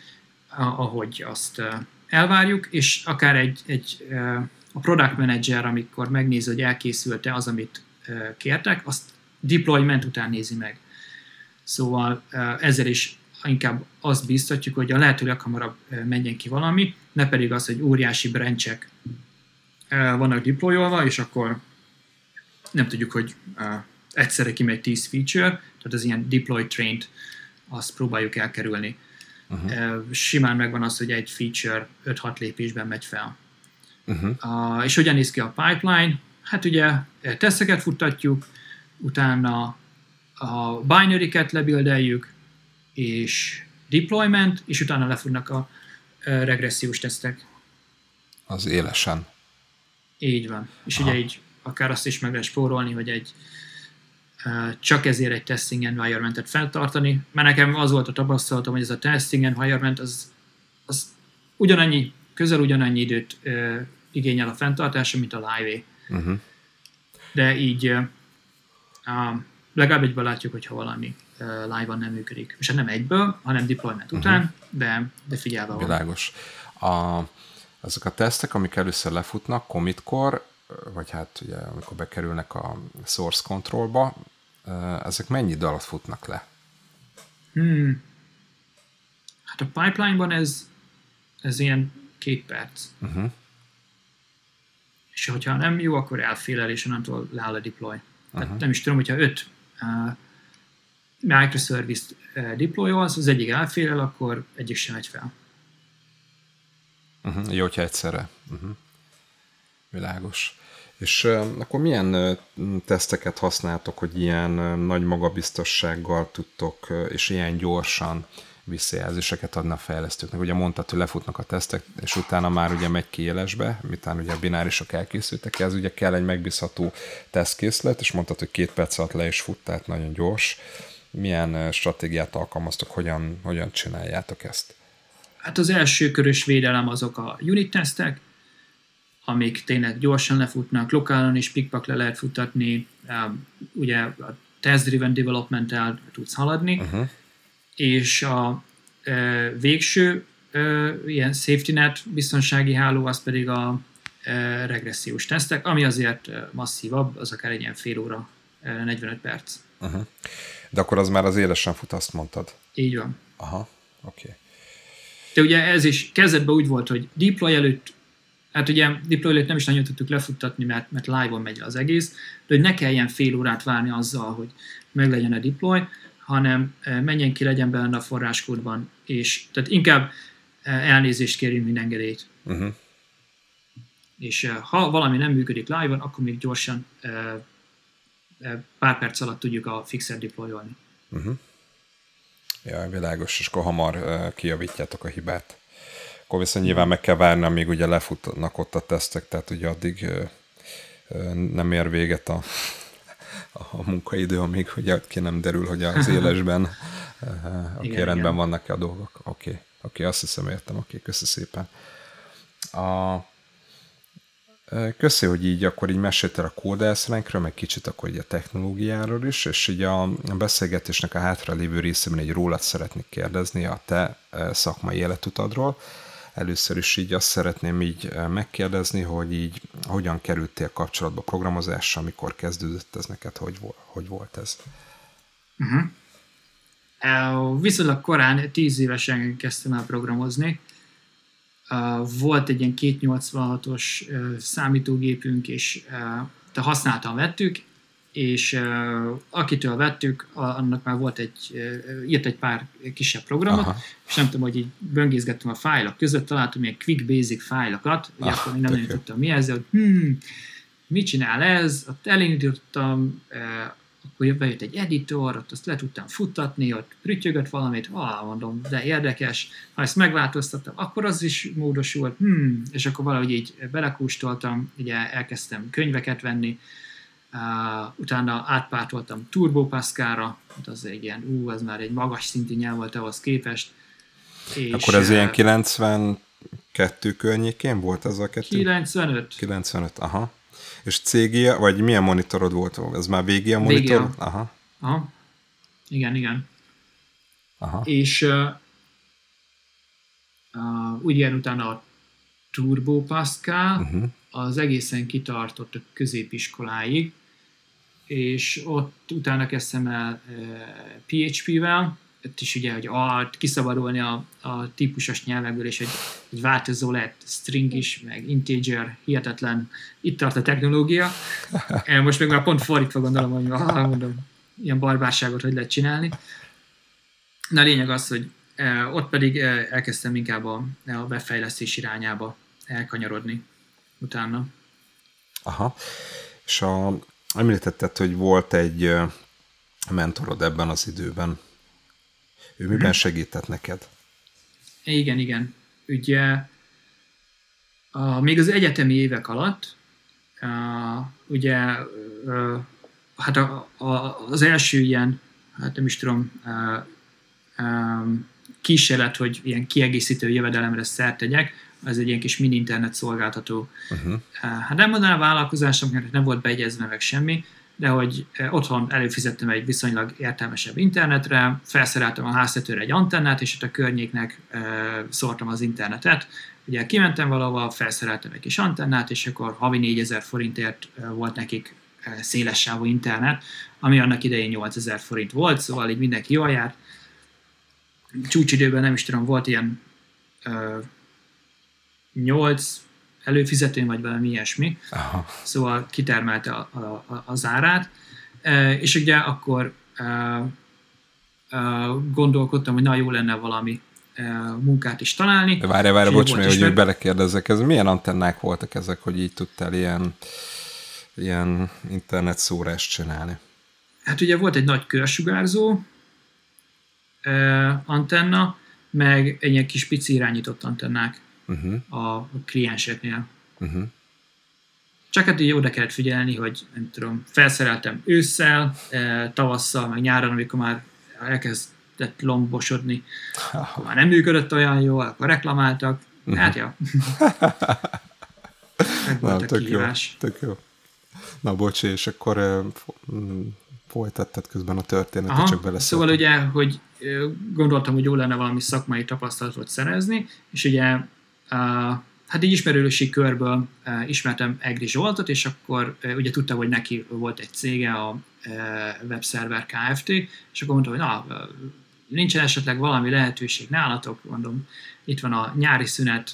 ahogy azt elvárjuk, és akár egy, egy a product manager, amikor megnézi, hogy elkészült-e az, amit kértek, azt deployment után nézi meg. Szóval ezzel is inkább azt biztatjuk, hogy a lehető leghamarabb menjen ki valami, ne pedig az, hogy óriási branchek vannak deployolva, és akkor nem tudjuk, hogy egyszerre kimegy 10 feature, tehát az ilyen deploy trained, azt próbáljuk elkerülni. Uh-huh. Simán megvan az, hogy egy feature 5-6 lépésben megy fel. Uh-huh. Uh, és hogyan néz ki a pipeline? Hát ugye teszteket futtatjuk, utána a binary-ket lebildeljük, és deployment, és utána lefutnak a regressziós tesztek. Az élesen. Így van. És Aha. ugye így akár azt is meg lehet spórolni, hogy egy csak ezért egy testing environmentet feltartani, mert nekem az volt a tapasztalatom, hogy ez a testing environment az, az ugyanannyi, közel ugyanannyi időt uh, igényel a fenntartása, mint a live uh-huh. De így uh, legalább egyből látjuk, hogyha valami live-ban nem működik. És hát nem egyből, hanem deployment uh-huh. után, de, de figyelve van. Világos. A, azok a tesztek, amik először lefutnak commitkor, vagy hát ugye amikor bekerülnek a source controlba, ezek mennyi idő alatt futnak le? Hmm. Hát a pipeline-ban ez, ez ilyen két perc. Uh-huh. És hogyha nem jó, akkor elfélel, és onnantól leáll a deploy. Uh-huh. nem is tudom, hogyha öt uh, microservice uh, deploy-olsz, az egyik elfélel, akkor egyik sem megy fel. Uh-huh. Jó, hogyha egyszerre. Uh-huh. Világos. És uh, akkor milyen uh, teszteket használtok, hogy ilyen uh, nagy magabiztossággal tudtok, uh, és ilyen gyorsan visszajelzéseket adna a fejlesztőknek. Ugye mondtad, hogy lefutnak a tesztek, és utána már ugye megy ki élesbe, miután ugye a binárisok elkészültek, ez ugye kell egy megbízható tesztkészlet, és mondtad, hogy két perc alatt le is fut, tehát nagyon gyors. Milyen stratégiát alkalmaztok, hogyan, hogyan csináljátok ezt? Hát az első körös védelem azok a unit tesztek, amik tényleg gyorsan lefutnak, lokálon is pikpak le lehet futatni, ugye a test-driven development-el tudsz haladni, uh-huh. és a e, végső e, ilyen safety net biztonsági háló az pedig a e, regressziós tesztek, ami azért masszívabb, az akár egy ilyen fél óra, 45 perc. Uh-huh. De akkor az már az élesen fut, azt mondtad? Így van. Aha, oké. Okay. De ugye ez is kezdetben úgy volt, hogy deploy előtt Hát ugye deploy nem is nagyon tudtuk lefuttatni, mert, mert live-on megy az egész, de hogy ne kelljen fél órát várni azzal, hogy meg legyen a deploy, hanem eh, menjen ki, legyen benne a forráskódban, és tehát inkább eh, elnézést kérjünk, mint engedélyt. Uh-huh. És eh, ha valami nem működik live-on, akkor még gyorsan pár perc alatt tudjuk a fixer deployolni. Uh-huh. Ja, világos, és akkor hamar kijavítjátok a hibát. Akkor viszont nyilván meg kell várni, amíg ugye lefutnak ott a tesztek, tehát ugye addig nem ér véget a, a munkaidő, amíg ugye ki nem derül, hogy az élesben oké, okay, rendben igen. vannak-e a dolgok. Oké, okay, oké, okay, azt hiszem értem, oké, okay, köszi szépen. A, Köszi, hogy így akkor így meséltél a kódelszrenkről, meg kicsit akkor így a technológiáról is, és így a beszélgetésnek a hátra lévő részében egy rólad szeretnék kérdezni a te szakmai életutadról. Először is így azt szeretném így eh, megkérdezni, hogy így hogyan kerültél kapcsolatba programozással, mikor kezdődött ez neked, hogy, hogy volt ez? Uh-huh. Viszonylag korán, 10 évesen kezdtem el programozni. Volt egy ilyen 286-os számítógépünk, és te használtan vettük, és akitől vettük, annak már volt egy, írt egy pár kisebb programot, Aha. és nem tudom, hogy így böngészgettem a fájlok között, találtam ilyen quick basic fájlokat, ah, akkor még nem nagyon tudtam mi ez, hogy hmm, mit csinál ez, ott elindítottam, akkor bejött egy editor, ott azt le tudtam futtatni, ott prütyögött valamit, ah, mondom, de érdekes, ha ezt megváltoztattam, akkor az is módosult, hmm, és akkor valahogy így belekústoltam, ugye elkezdtem könyveket venni, uh, utána átpártoltam Turbo Pascal-ra, az egy ilyen, ú, az már egy magas szintű nyelv volt ahhoz képest. És, akkor ez uh, ilyen 92 környékén volt az a kettő? 95. 95, aha. És CGA, vagy milyen monitorod volt? Ez már VGA monitor? VGA. Aha. Aha. Igen, igen. Aha. És uh, uh, ugye utána a Turbo Pascal, uh-huh. az egészen kitartott a középiskoláig, és ott utána kezdtem el uh, PHP-vel, ott is ugye, hogy a, kiszabadulni a, a típusos nyelvekből, és egy, egy változó lett string is, meg integer, hihetetlen, itt tart a technológia. Most meg már pont fordítva gondolom, hogy ah, mondom, ilyen barbárságot hogy lehet csinálni. Na a lényeg az, hogy eh, ott pedig eh, elkezdtem inkább a, a webfejlesztés irányába elkanyarodni utána. Aha. És a, említetted, hogy volt egy mentorod ebben az időben. Ő miben hmm. segített neked? Igen, igen. Ugye a, még az egyetemi évek alatt a, ugye a, hát a, a, az első ilyen, hát nem is tudom, a, a, kísérlet, hogy ilyen kiegészítő jövedelemre szert tegyek, az egy ilyen kis mini internet szolgáltató. Uh-huh. Hát nem mondanám vállalkozásom, mert nem volt beegyezve meg semmi, de hogy eh, otthon előfizettem egy viszonylag értelmesebb internetre, felszereltem a háztetőre egy antennát, és ott a környéknek e, szórtam az internetet. Ugye kimentem valahova, felszereltem egy kis antennát, és akkor havi 4000 forintért e, volt nekik e, szélessávú internet, ami annak idején 8000 forint volt, szóval így mindenki jól járt. Csúcsidőben nem is tudom, volt ilyen e, 8 előfizetőn, vagy valami ilyesmi. Aha. Szóval kitermelte a, a, a, az árát. E, és ugye akkor e, e, gondolkodtam, hogy na jó lenne valami e, munkát is találni. Várj, várj, bocs, hogy ismer... belekérdezek, ez milyen antennák voltak ezek, hogy így tudtál ilyen, ilyen internet szórást csinálni? Hát ugye volt egy nagy körsugárzó e, antenna, meg egy ilyen kis pici irányított antennák uh-huh. a klienseknél. Uh-huh. Csak hát így oda kellett figyelni, hogy nem tudom, felszereltem ősszel, eh, tavasszal, meg nyáron, amikor már elkezdett lombosodni, akkor már nem működött olyan jól, akkor reklamáltak. Uh-huh. Hát ja. Meg volt Na, tök kihívás. Jó, tök jó. Na bocsi, és akkor uh, folytattad közben a történetet, Aha, csak bele Szóval ugye, hogy gondoltam, hogy jó lenne valami szakmai tapasztalatot szerezni, és ugye hát egy ismerősi körből ismertem Egri Zsoltot, és akkor ugye tudta, hogy neki volt egy cége, a Webserver Kft., és akkor mondta, hogy na, nincsen esetleg valami lehetőség nálatok, mondom, itt van a nyári szünet,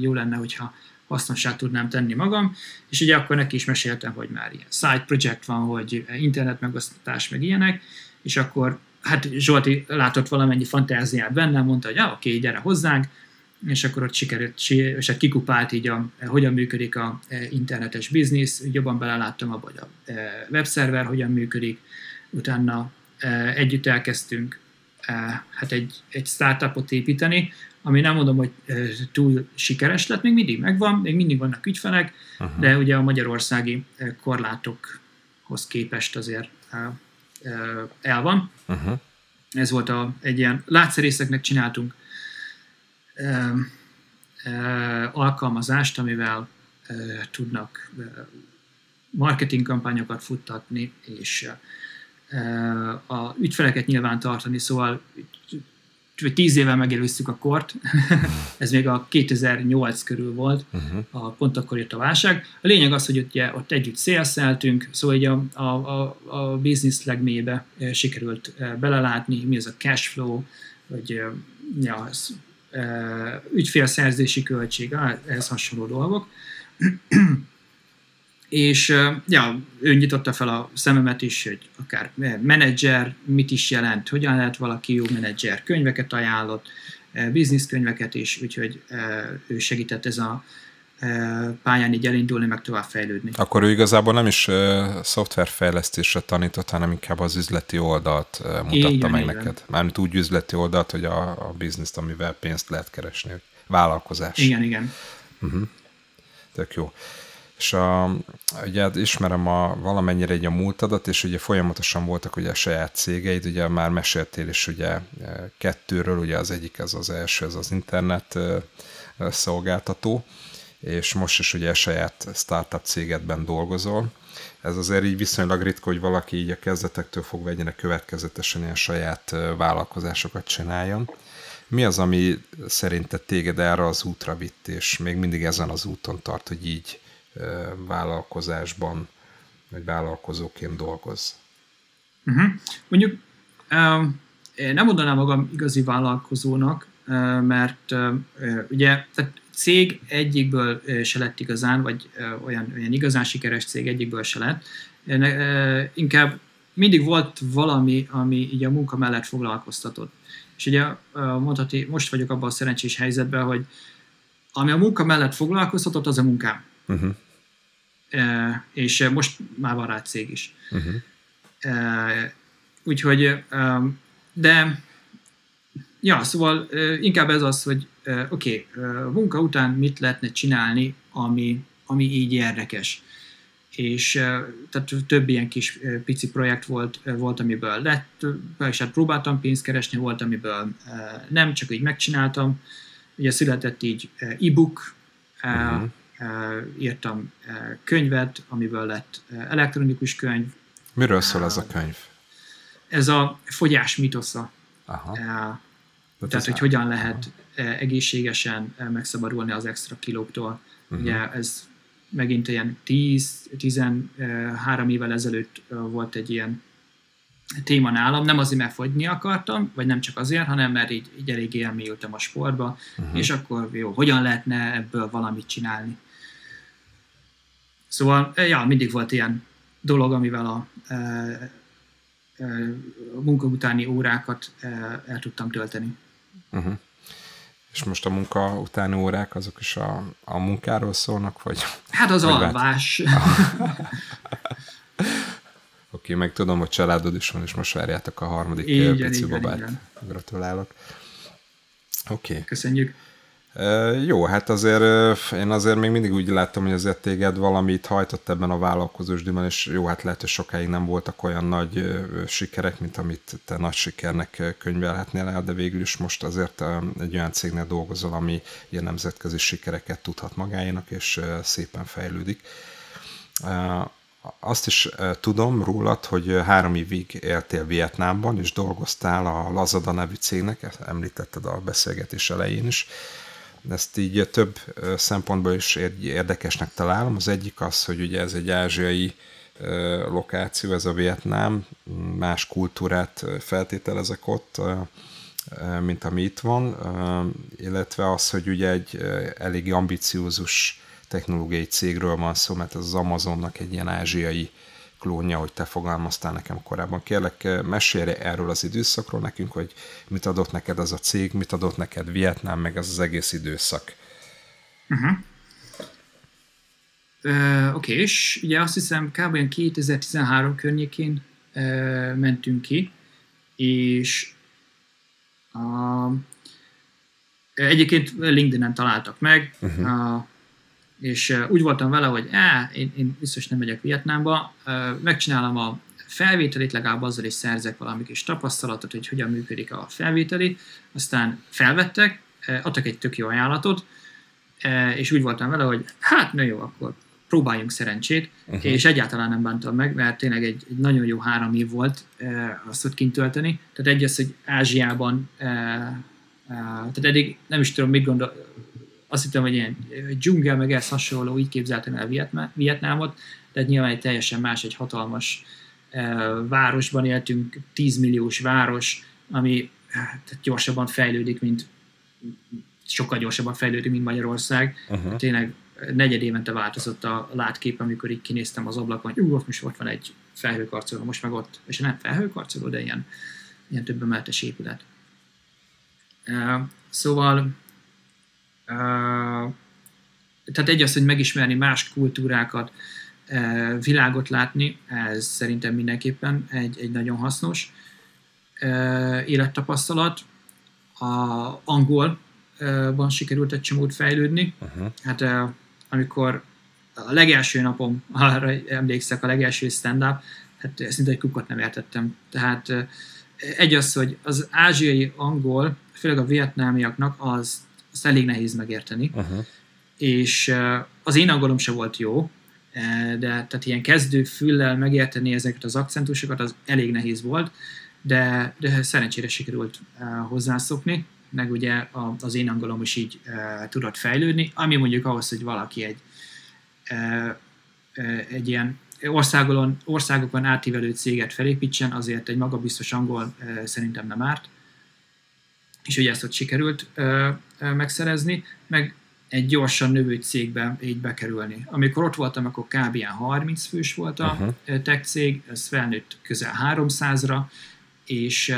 jó lenne, hogyha hasznossá tudnám tenni magam, és ugye akkor neki is meséltem, hogy már ilyen side project van, hogy internet megosztatás, meg ilyenek, és akkor hát Zsolti látott valamennyi fantáziát bennem, mondta, hogy ja, oké, gyere hozzánk, és akkor ott sikerült, és hát kikupált így, a, hogyan működik a e, internetes biznisz, jobban beleláttam abba, hogy a e, webszerver hogyan működik, utána e, együtt elkezdtünk hát egy, egy startupot építeni, ami nem mondom, hogy túl sikeres lett, még mindig megvan, még mindig vannak ügyfelek, uh-huh. de ugye a magyarországi korlátokhoz képest azért el van. Uh-huh. Ez volt a, egy ilyen látszerészeknek csináltunk alkalmazást, amivel tudnak marketing kampányokat futtatni, és a ügyfeleket nyilván tartani, szóval vagy tíz éve megelőztük a kort, ez még a 2008 körül volt, uh-huh. a, pont akkor jött a válság. A lényeg az, hogy ugye, ott együtt szélszeltünk, szóval így a, a, a, a business legmélybe sikerült belelátni, mi az a cash flow, vagy ja, ügyfélszerzési költség, ehhez hasonló dolgok. és ja, ő nyitotta fel a szememet is, hogy akár menedzser, mit is jelent, hogyan lehet valaki jó menedzser, könyveket ajánlott, bizniszkönyveket is, úgyhogy ő segített ez a pályán így elindulni, meg tovább fejlődni. Akkor ő igazából nem is uh, szoftverfejlesztésre tanított, hanem inkább az üzleti oldalt uh, mutatta igen, meg igen. neked. Mármint úgy üzleti oldalt, hogy a, a bizniszt, amivel pénzt lehet keresni. Vállalkozás. Igen, igen. Uh-huh. Tök jó. És a, ugye hát ismerem a, valamennyire egy a múltadat, és ugye folyamatosan voltak ugye a saját cégeid, ugye már meséltél is ugye kettőről, ugye az egyik az az első, ez az internet szolgáltató, és most is ugye saját startup cégedben dolgozol. Ez azért így viszonylag ritka, hogy valaki így a kezdetektől fogva egyre következetesen ilyen saját vállalkozásokat csináljon. Mi az, ami szerinted téged erre az útra vitt, és még mindig ezen az úton tart, hogy így vállalkozásban, vagy vállalkozóként dolgoz? Uh-huh. Mondjuk um, én nem mondanám magam igazi vállalkozónak, mert uh, ugye tehát cég egyikből se lett igazán, vagy olyan, olyan igazán sikeres cég egyikből se lett. Inkább mindig volt valami, ami így a munka mellett foglalkoztatott. És ugye mondhatni, most vagyok abban a szerencsés helyzetben, hogy ami a munka mellett foglalkoztatott, az a munkám. Uh-huh. E, és most már van rá cég is. Uh-huh. E, úgyhogy, de ja, szóval inkább ez az, hogy oké, okay, munka után mit lehetne csinálni, ami, ami így érdekes. És tehát több ilyen kis pici projekt volt, volt amiből lett, és hát próbáltam pénzt keresni, volt, amiből nem, csak így megcsináltam. Ugye született így e-book, uh-huh írtam könyvet, amiből lett elektronikus könyv. Miről szól ez a könyv? Ez a fogyás mitosza. Aha. Tehát, Tehát hogy hogyan lehet. Egészségesen megszabadulni az extra kilóktól. Uh-huh. Ugye ez megint ilyen 10-13 évvel ezelőtt volt egy ilyen téma nálam, nem azért, mert fogyni akartam, vagy nem csak azért, hanem mert így, így elég elmélyültem a sportba, uh-huh. és akkor jó, hogyan lehetne ebből valamit csinálni. Szóval, ja, mindig volt ilyen dolog, amivel a, eh, eh, a munka utáni órákat el tudtam tölteni. Uh-huh. És most a munka utáni órák azok is a, a munkáról szólnak, vagy? Hát az vagy alvás. Oké, okay, meg tudom, hogy családod is van, és most várjátok a harmadik igen, pici igen, babát. Igen. Gratulálok. Oké. Okay. Köszönjük. Jó, hát azért én azért még mindig úgy láttam, hogy azért téged valamit hajtott ebben a vállalkozósdiban, és jó, hát lehet, hogy sokáig nem voltak olyan nagy sikerek, mint amit te nagy sikernek könyvelhetnél el, de végül is most azért egy olyan cégnél dolgozol, ami ilyen nemzetközi sikereket tudhat magáénak, és szépen fejlődik. Azt is tudom rólad, hogy három évig éltél Vietnámban, és dolgoztál a Lazada nevű cégnek, említetted a beszélgetés elején is, ezt így több szempontból is érdekesnek találom. Az egyik az, hogy ugye ez egy ázsiai lokáció, ez a Vietnám, más kultúrát feltételezek ott, mint ami itt van, illetve az, hogy ugye egy elég ambiciózus technológiai cégről van szó, mert ez az Amazonnak egy ilyen ázsiai klónja, hogy te fogalmaztál nekem korábban. Kérlek, mesélj erről az időszakról nekünk, hogy mit adott neked az a cég, mit adott neked Vietnám, meg az az egész időszak. Uh-huh. Uh, Oké, okay, és ugye azt hiszem kb. 2013 környékén uh, mentünk ki, és uh, egyébként LinkedIn-en találtak meg, uh-huh. uh, és úgy voltam vele, hogy á, én, én biztos nem megyek Vietnámba, megcsinálom a felvételit, legalább azzal is szerzek valami kis tapasztalatot, hogy hogyan működik a felvételi, aztán felvettek, adtak egy tök jó ajánlatot, és úgy voltam vele, hogy hát, na jó, akkor próbáljunk szerencsét, uh-huh. és egyáltalán nem bántam meg, mert tényleg egy, egy nagyon jó három év volt azt ott kint tölteni. Tehát egy az, hogy Ázsiában, tehát eddig nem is tudom, mit gondol, azt hittem, hogy ilyen dzsungel, meg ez hasonló, így képzeltem el Vietnámot, de nyilván egy teljesen más, egy hatalmas városban éltünk, 10 milliós város, ami tehát gyorsabban fejlődik, mint sokkal gyorsabban fejlődik, mint Magyarország. Uh-huh. Tényleg negyed évente változott a látkép, amikor így kinéztem az ablakon, hogy ú, most ott van egy felhőkarcoló, most meg ott, és nem felhőkarcoló, de ilyen, ilyen több emeletes épület. Uh, szóval tehát egy az, hogy megismerni más kultúrákat, világot látni, ez szerintem mindenképpen egy, egy nagyon hasznos élettapasztalat. A angolban sikerült egy csomót fejlődni. Uh-huh. Hát amikor a legelső napom, arra emlékszek, a legelső stand-up, hát szinte egy kukat nem értettem. Tehát egy az, hogy az ázsiai angol, főleg a vietnámiaknak, az, az elég nehéz megérteni. Uh-huh. És az én angolom se volt jó, de tehát ilyen kezdő füllel megérteni ezeket az akcentusokat, az elég nehéz volt, de, de szerencsére sikerült hozzászokni, meg ugye az én angolom is így tudott fejlődni, ami mondjuk ahhoz, hogy valaki egy, egy ilyen országon, országokon átívelő céget felépítsen, azért egy magabiztos angol szerintem nem árt. És ugye ezt ott sikerült megszerezni, meg egy gyorsan növő cégbe így bekerülni. Amikor ott voltam, akkor kb. 30 fős volt a uh-huh. tech cég, ez felnőtt közel 300-ra, és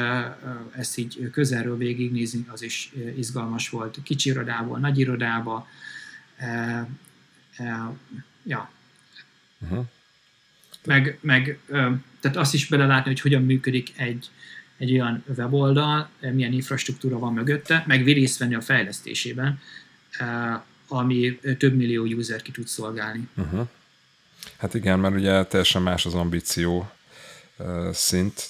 ezt így közelről végignézni, az is izgalmas volt. Kicsi irodából, nagy irodába, ja. Uh-huh. Meg, meg tehát azt is belelátni, hogy hogyan működik egy, egy olyan weboldal, milyen infrastruktúra van mögötte, meg részt venni a fejlesztésében, ami több millió user ki tud szolgálni. Uh-huh. Hát igen, mert ugye teljesen más az ambíció szint,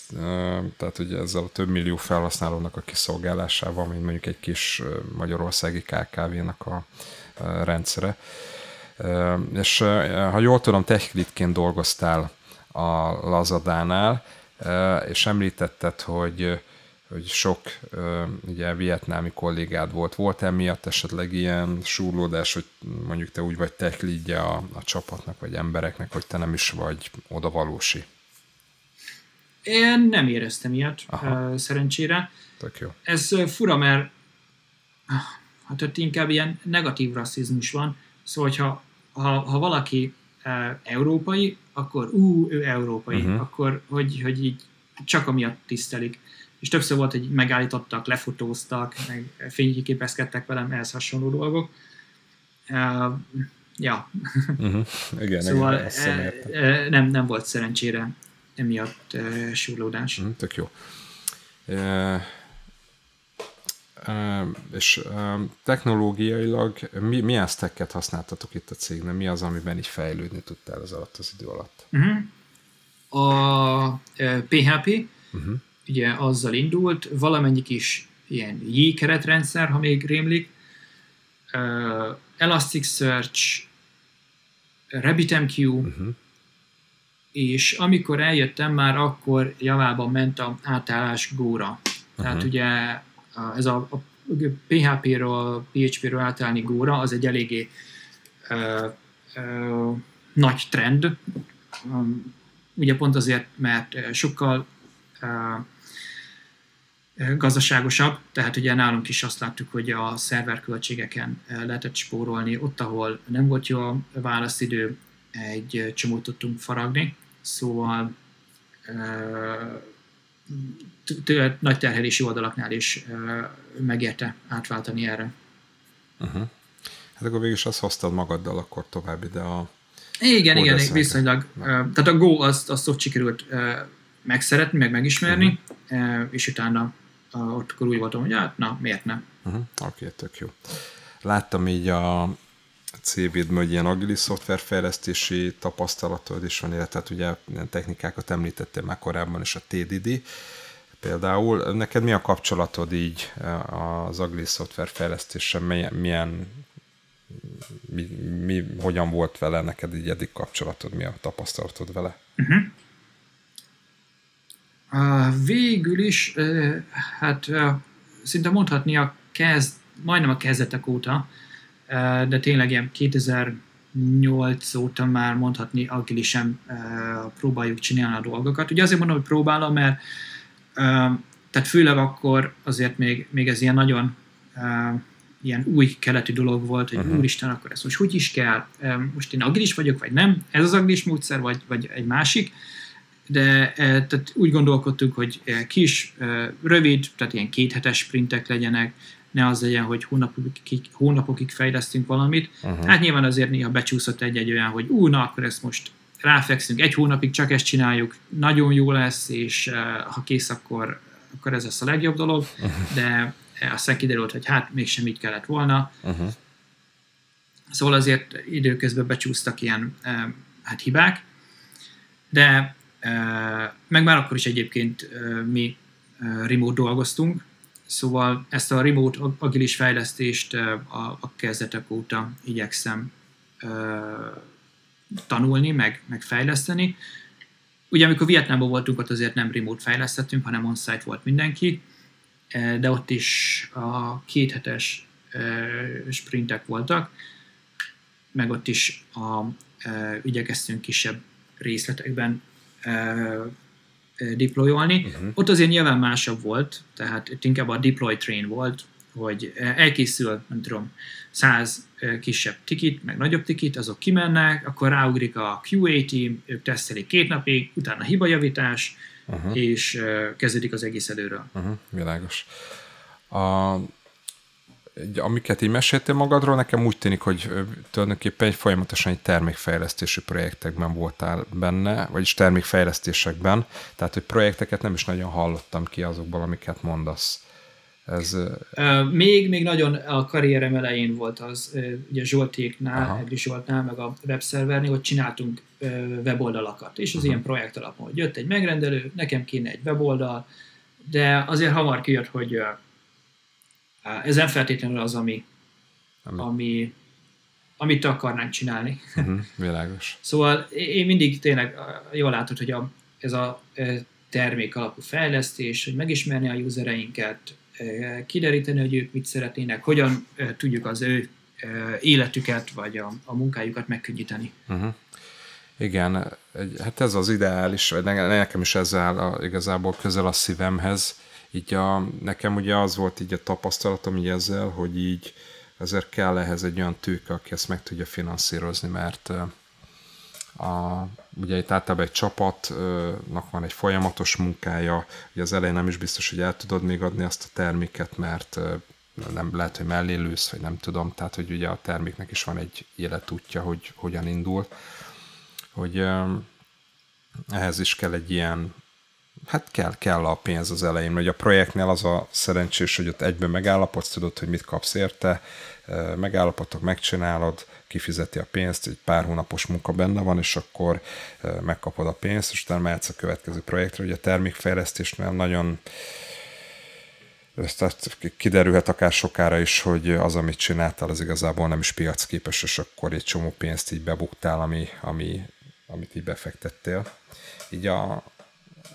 tehát ugye ezzel a több millió felhasználónak a kiszolgálásával, mint mondjuk egy kis magyarországi KKV-nak a rendszere. És ha jól tudom, techlitként dolgoztál a Lazadánál, és említetted, hogy hogy sok ugye vietnámi kollégád volt. Volt emiatt esetleg ilyen súrlódás, hogy mondjuk te úgy vagy tech a, a csapatnak, vagy embereknek, hogy te nem is vagy oda valósi? Én nem éreztem ilyet, Aha. szerencsére. Tök jó. Ez fura, mert hát ott inkább ilyen negatív rasszizmus van, szóval hogyha ha, ha valaki európai, akkor ú, ő európai, uh-huh. akkor hogy, hogy így csak amiatt tisztelik és többször volt, hogy megállítottak, lefotóztak, meg fényképezkedtek velem, ehhez hasonló dolgok. Uh, ja. Uh-huh. Igen, szóval igen, uh, nem, nem volt szerencsére emiatt uh, súrlódás. Uh, tök jó. Uh, és technológiailag mi, milyen stacket használtatok itt a cégnél? Mi az, amiben így fejlődni tudtál az alatt az idő alatt? Uh-huh. A PHP, uh-huh ugye azzal indult, valamennyi kis ilyen J keretrendszer, ha még rémlik, uh, Elasticsearch, RabbitMQ, uh-huh. és amikor eljöttem már, akkor javában ment a átállás Go-ra. Uh-huh. Tehát ugye ez a, PHP-ről, PHP-ről átállni Go-ra, az egy eléggé uh, uh, nagy trend. Ugye pont azért, mert sokkal uh, gazdaságosabb, tehát ugye nálunk is azt láttuk, hogy a szerverköltségeken lehetett spórolni, ott, ahol nem volt jó a válaszidő, egy csomót tudtunk faragni, szóval nagy terhelési oldalaknál is megérte átváltani erre. Uh-huh. Hát akkor végül is azt hoztad magaddal akkor tovább ide a Igen, igen, viszonylag. Tehát a Go azt, azt ott sikerült megszeretni, meg megismerni, uh-huh. és utána ott akkor úgy voltam, hogy hát na, miért nem? Uh-huh. Oké, okay, tök jó. Láttam így a CV-d, hogy ilyen agilis szoftverfejlesztési tapasztalatod is van, illetve hát ugye ilyen technikákat említettél már korábban is a TDD. Például neked mi a kapcsolatod így az agilis szoftverfejlesztéssel, milyen, milyen mi, mi, hogyan volt vele neked így eddig kapcsolatod, mi a tapasztalatod vele? Uh-huh. Végül is, hát szinte mondhatni a kezd, majdnem a kezdetek óta, de tényleg ilyen 2008 óta már mondhatni agilisen próbáljuk csinálni a dolgokat. Ugye azért mondom, hogy próbálom, mert tehát főleg akkor azért még, még ez ilyen nagyon ilyen új keleti dolog volt, hogy uh-huh. úristen, akkor ez most hogy is kell, most én agilis vagyok, vagy nem, ez az agilis módszer, vagy, vagy egy másik, de tehát úgy gondolkodtuk, hogy kis, rövid, tehát ilyen kéthetes sprintek legyenek, ne az legyen, hogy hónapokig, hónapokig fejlesztünk valamit. Uh-huh. Hát nyilván azért néha becsúszott egy-egy olyan, hogy ú, na akkor ezt most ráfekszünk, egy hónapig csak ezt csináljuk, nagyon jó lesz, és uh, ha kész, akkor, akkor ez lesz a legjobb dolog, uh-huh. de aztán kiderült, hogy hát mégsem így kellett volna. Uh-huh. Szóval azért időközben becsúsztak ilyen uh, hát hibák, de uh, meg már akkor is egyébként uh, mi remote dolgoztunk, szóval ezt a remote agilis fejlesztést a, a kezdetek óta igyekszem tanulni, meg, meg fejleszteni. Ugye amikor Vietnámban voltunk, ott azért nem remote fejlesztettünk, hanem on-site volt mindenki, de ott is a kéthetes sprintek voltak, meg ott is a, igyekeztünk kisebb részletekben deployolni. Uh-huh. Ott azért nyilván másabb volt, tehát itt inkább a deploy train volt, hogy elkészül, nem tudom, száz kisebb tikit, meg nagyobb tikit, azok kimennek, akkor ráugrik a QA team, ők tesztelik két napig, utána hibajavítás, uh-huh. és kezdődik az egész előről. Uh-huh. Világos. A, amiket így meséltél magadról, nekem úgy tűnik, hogy tulajdonképpen egy folyamatosan egy termékfejlesztési projektekben voltál benne, vagyis termékfejlesztésekben, tehát hogy projekteket nem is nagyon hallottam ki azokból, amiket mondasz. Ez, még, még nagyon a karrierem elején volt az, ugye Zsoltéknál, Egri Zsoltnál, meg a webszervernél, hogy csináltunk weboldalakat, és az uh-huh. ilyen projekt alapon, hogy jött egy megrendelő, nekem kéne egy weboldal, de azért hamar kijött, hogy ez nem feltétlenül az, ami, ami, ami amit akarnánk csinálni. Uh-huh, világos. Szóval én mindig tényleg jól látod, hogy a, ez a termék alapú fejlesztés, hogy megismerni a usereinket, kideríteni, hogy ők mit szeretnének, hogyan tudjuk az ő életüket, vagy a, a munkájukat megkönnyíteni. Uh-huh. Igen, egy, hát ez az ideális, nekem is ezzel a, igazából közel a szívemhez, így a, nekem ugye az volt így a tapasztalatom így ezzel, hogy így ezért kell ehhez egy olyan tőke, aki ezt meg tudja finanszírozni, mert a, ugye itt általában egy csapatnak van egy folyamatos munkája, ugye az elején nem is biztos, hogy el tudod még adni azt a terméket, mert nem lehet, hogy mellé lősz, vagy nem tudom, tehát hogy ugye a terméknek is van egy életútja, hogy hogyan indul, hogy ehhez is kell egy ilyen hát kell, kell a pénz az elején, hogy a projektnél az a szerencsés, hogy ott egyben megállapodsz, tudod, hogy mit kapsz érte, megállapodtok, megcsinálod, kifizeti a pénzt, egy pár hónapos munka benne van, és akkor megkapod a pénzt, és utána mehetsz a következő projektre. Ugye a termékfejlesztésnél nagyon tehát kiderülhet akár sokára is, hogy az, amit csináltál, az igazából nem is piacképes, és akkor egy csomó pénzt így bebuktál, ami, ami, amit így befektettél. Így a,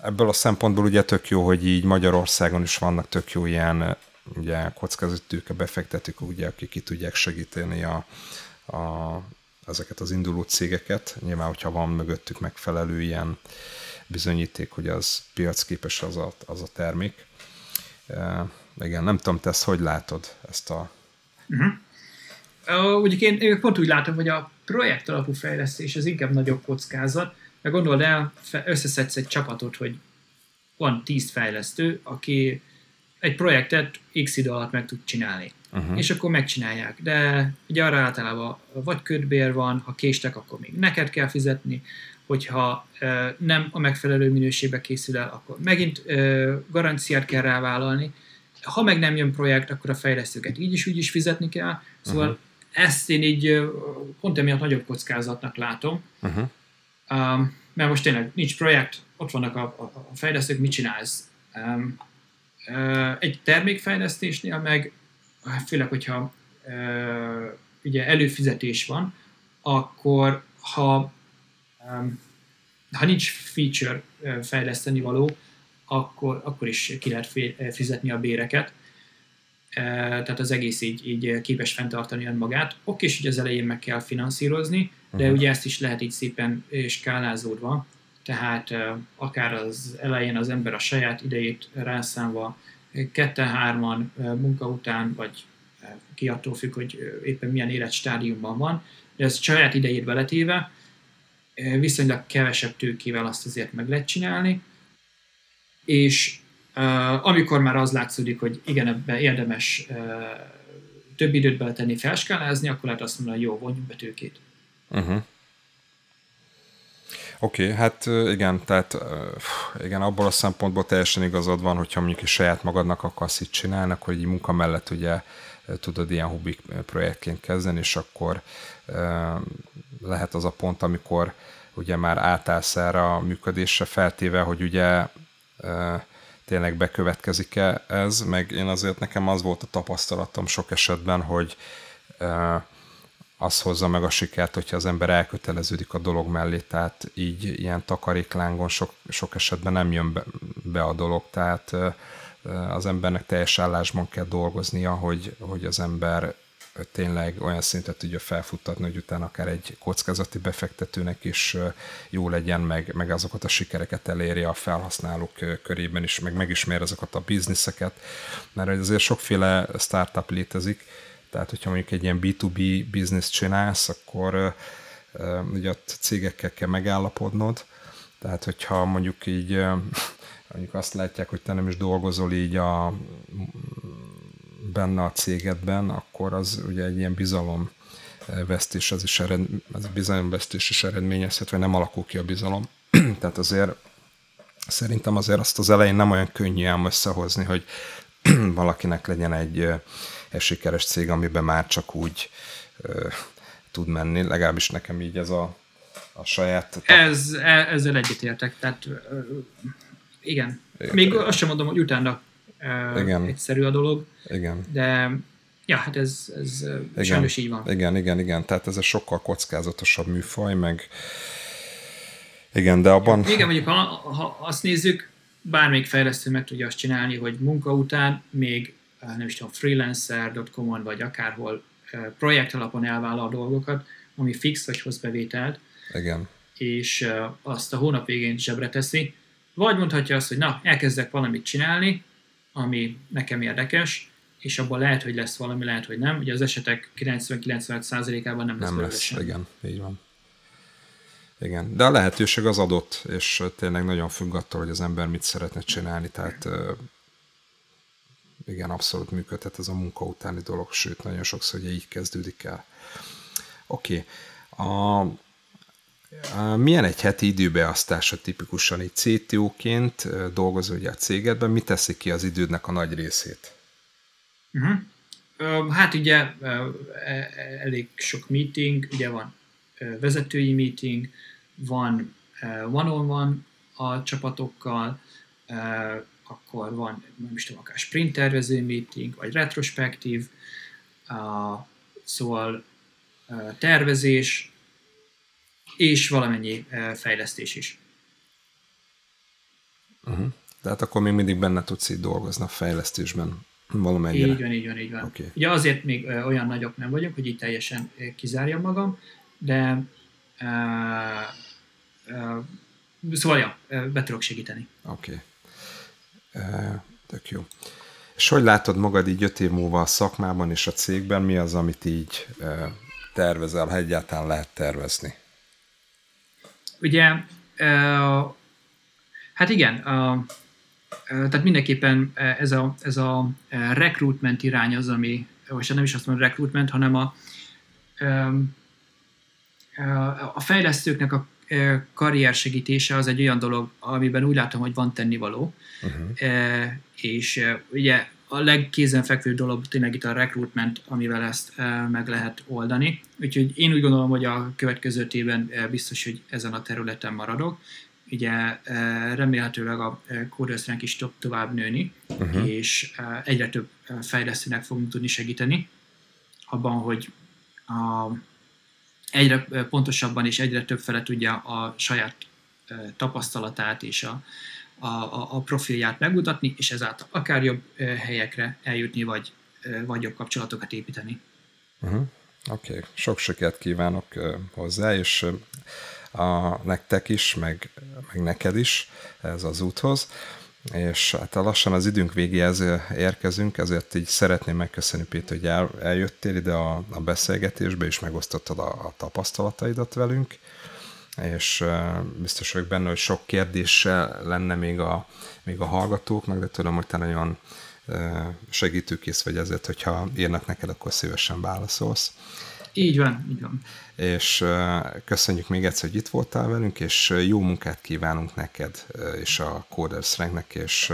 ebből a szempontból ugye tök jó, hogy így Magyarországon is vannak tök jó ilyen ugye kockázatűke befektetők, ugye, akik ki tudják segíteni a, a, ezeket az induló cégeket. Nyilván, hogyha van mögöttük megfelelő ilyen bizonyíték, hogy az piacképes az a, az a termék. E, igen, nem tudom, te ezt hogy látod, ezt a... Uh-huh. Uh, ugye én, én pont úgy látom, hogy a projekt alapú fejlesztés az inkább nagyobb kockázat, meg gondold el, összeszedsz egy csapatot, hogy van tíz fejlesztő, aki egy projektet x idő alatt meg tud csinálni. Uh-huh. És akkor megcsinálják. De ugye arra általában vagy ködbér van, ha késtek, akkor még neked kell fizetni, hogyha e, nem a megfelelő minőségbe készül el, akkor megint e, garanciát kell rávállalni. Ha meg nem jön projekt, akkor a fejlesztőket így is úgy is fizetni kell. Szóval uh-huh. ezt én így pont emiatt nagyobb kockázatnak látom. Uh-huh. Um, mert most tényleg nincs projekt, ott vannak a, a, a fejlesztők, mit csinálsz? Um, uh, egy termékfejlesztésnél meg, főleg, hogyha uh, ugye előfizetés van, akkor ha, um, ha nincs feature fejleszteni való, akkor, akkor is ki lehet fizetni a béreket. Tehát az egész így, így képes fenntartani önmagát. Oké, hogy az elején meg kell finanszírozni, de uh-huh. ugye ezt is lehet így szépen skálázódva, tehát akár az elején az ember a saját idejét rászánva, ketten-hárman munka után, vagy ki attól függ, hogy éppen milyen életstádiumban van, de ez saját idejét beletéve, viszonylag kevesebb tőkével azt azért meg lehet csinálni, és amikor már az látszódik, hogy igen, ebbe érdemes több időt beletenni, felskálázni, akkor lehet azt mondani, hogy jó, vonjunk be tőkét. Uh-huh. Oké, okay, hát igen, tehát igen, abból a szempontból teljesen igazad van, hogyha mondjuk saját magadnak akarsz itt csinálni, akkor egy munka mellett ugye tudod ilyen hobbi projektként kezdeni, és akkor lehet az a pont, amikor ugye már átállsz erre a működésre, feltéve, hogy ugye tényleg bekövetkezik-e ez, meg én azért nekem az volt a tapasztalatom sok esetben, hogy az hozza meg a sikert, hogyha az ember elköteleződik a dolog mellé, tehát így ilyen takaréklángon sok, sok esetben nem jön be, be a dolog, tehát az embernek teljes állásban kell dolgoznia, hogy, hogy az ember tényleg olyan szintet tudja felfuttatni, hogy utána akár egy kockázati befektetőnek is jó legyen, meg, meg azokat a sikereket elérje a felhasználók körében is, meg megismer azokat a bizniszeket, mert azért sokféle startup létezik, tehát hogyha mondjuk egy ilyen B2B bizniszt csinálsz, akkor ugye a cégekkel kell megállapodnod, tehát hogyha mondjuk így mondjuk azt látják, hogy te nem is dolgozol így a benne a cégedben, akkor az ugye egy ilyen bizalom vesztés, az is ered, az bizalomvesztés is eredményezhet, vagy nem alakul ki a bizalom. Tehát azért szerintem azért azt az elején nem olyan könnyű ám összehozni, hogy valakinek legyen egy, egy sikeres cég, amiben már csak úgy uh, tud menni, legalábbis nekem így ez a, a saját... Ez, e, ezzel egyetértek, tehát igen. igen. Még azt sem mondom, hogy utána igen. egyszerű a dolog. Igen. De ja, hát ez, ez igen. sajnos így van. Igen, igen, igen. Tehát ez egy sokkal kockázatosabb műfaj, meg igen, de abban... Igen, mondjuk ha, ha azt nézzük, bármelyik fejlesztő meg tudja azt csinálni, hogy munka után még nem is tudom, freelancer.com-on vagy akárhol projekt alapon elvállal a dolgokat, ami fix vagy hoz bevételt, Igen. és azt a hónap végén zsebre teszi, vagy mondhatja azt, hogy na, elkezdek valamit csinálni, ami nekem érdekes, és abban lehet, hogy lesz valami, lehet, hogy nem. Ugye az esetek 90-95%-ában nem lesz Nem lesz, sem. igen, így van. Igen, de a lehetőség az adott, és tényleg nagyon függ attól, hogy az ember mit szeretne csinálni, tehát igen, abszolút működhet ez a munka utáni dolog, sőt, nagyon sokszor ugye így kezdődik el. Oké, okay. a milyen egy heti időbeasztása tipikusan egy CTO-ként dolgozó ugye a cégedben, mi teszi ki az idődnek a nagy részét? Uh-huh. Hát ugye e, elég sok meeting, ugye van vezetői meeting, van one-on-one a csapatokkal, akkor van, nem is tudom, akár sprint tervező meeting, vagy retrospektív, szóval tervezés, és valamennyi fejlesztés is. Uh-huh. Tehát akkor még mindig benne tudsz így dolgozni a fejlesztésben valamennyire. Így van, így van, így van. Okay. Ugye azért még olyan nagyok nem vagyok, hogy így teljesen kizárjam magam, de uh, uh, szóval ja, be tudok segíteni. Oké. Okay. Uh, tök jó. És hogy látod magad így öt év múlva a szakmában és a cégben, mi az, amit így uh, tervezel, ha egyáltalán lehet tervezni? Ugye, uh, hát igen, uh, tehát mindenképpen ez a, ez a recruitment irány az, ami, most nem is azt mondom recruitment, hanem a, a fejlesztőknek a karrier segítése az egy olyan dolog, amiben úgy látom, hogy van tennivaló, uh-huh. és ugye a legkézenfekvő dolog tényleg itt a recruitment, amivel ezt meg lehet oldani. Úgyhogy én úgy gondolom, hogy a következő évben biztos, hogy ezen a területen maradok. Ugye remélhetőleg a kódösszránk is tud tovább nőni, uh-huh. és egyre több fejlesztőnek fogunk tudni segíteni abban, hogy a, egyre pontosabban és egyre több fele tudja a saját tapasztalatát és a, a, a, a profilját megmutatni, és ezáltal akár jobb helyekre eljutni, vagy, vagy jobb kapcsolatokat építeni. Uh-huh. Oké, okay. sok sikert kívánok hozzá, és a, nektek is, meg, meg neked is ez az úthoz. És hát lassan az időnk végéhez érkezünk, ezért így szeretném megköszönni, Péter, hogy el, eljöttél ide a, a beszélgetésbe, és megosztottad a, a tapasztalataidat velünk és biztos vagyok benne, hogy sok kérdéssel lenne még a, még a hallgatóknak, de tudom, hogy te nagyon segítőkész vagy ezért, hogyha írnak neked, akkor szívesen válaszolsz. Így van, így van. És köszönjük még egyszer, hogy itt voltál velünk, és jó munkát kívánunk neked, és a Coders Ranknek, és,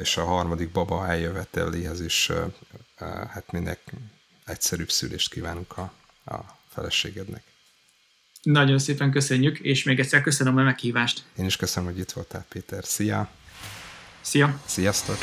és a harmadik baba eljöveteléhez is hát minek egyszerűbb szülést kívánunk a, a feleségednek. Nagyon szépen köszönjük, és még egyszer köszönöm a meghívást. Én is köszönöm, hogy itt voltál, Péter. Szia! Szia! Sziasztok!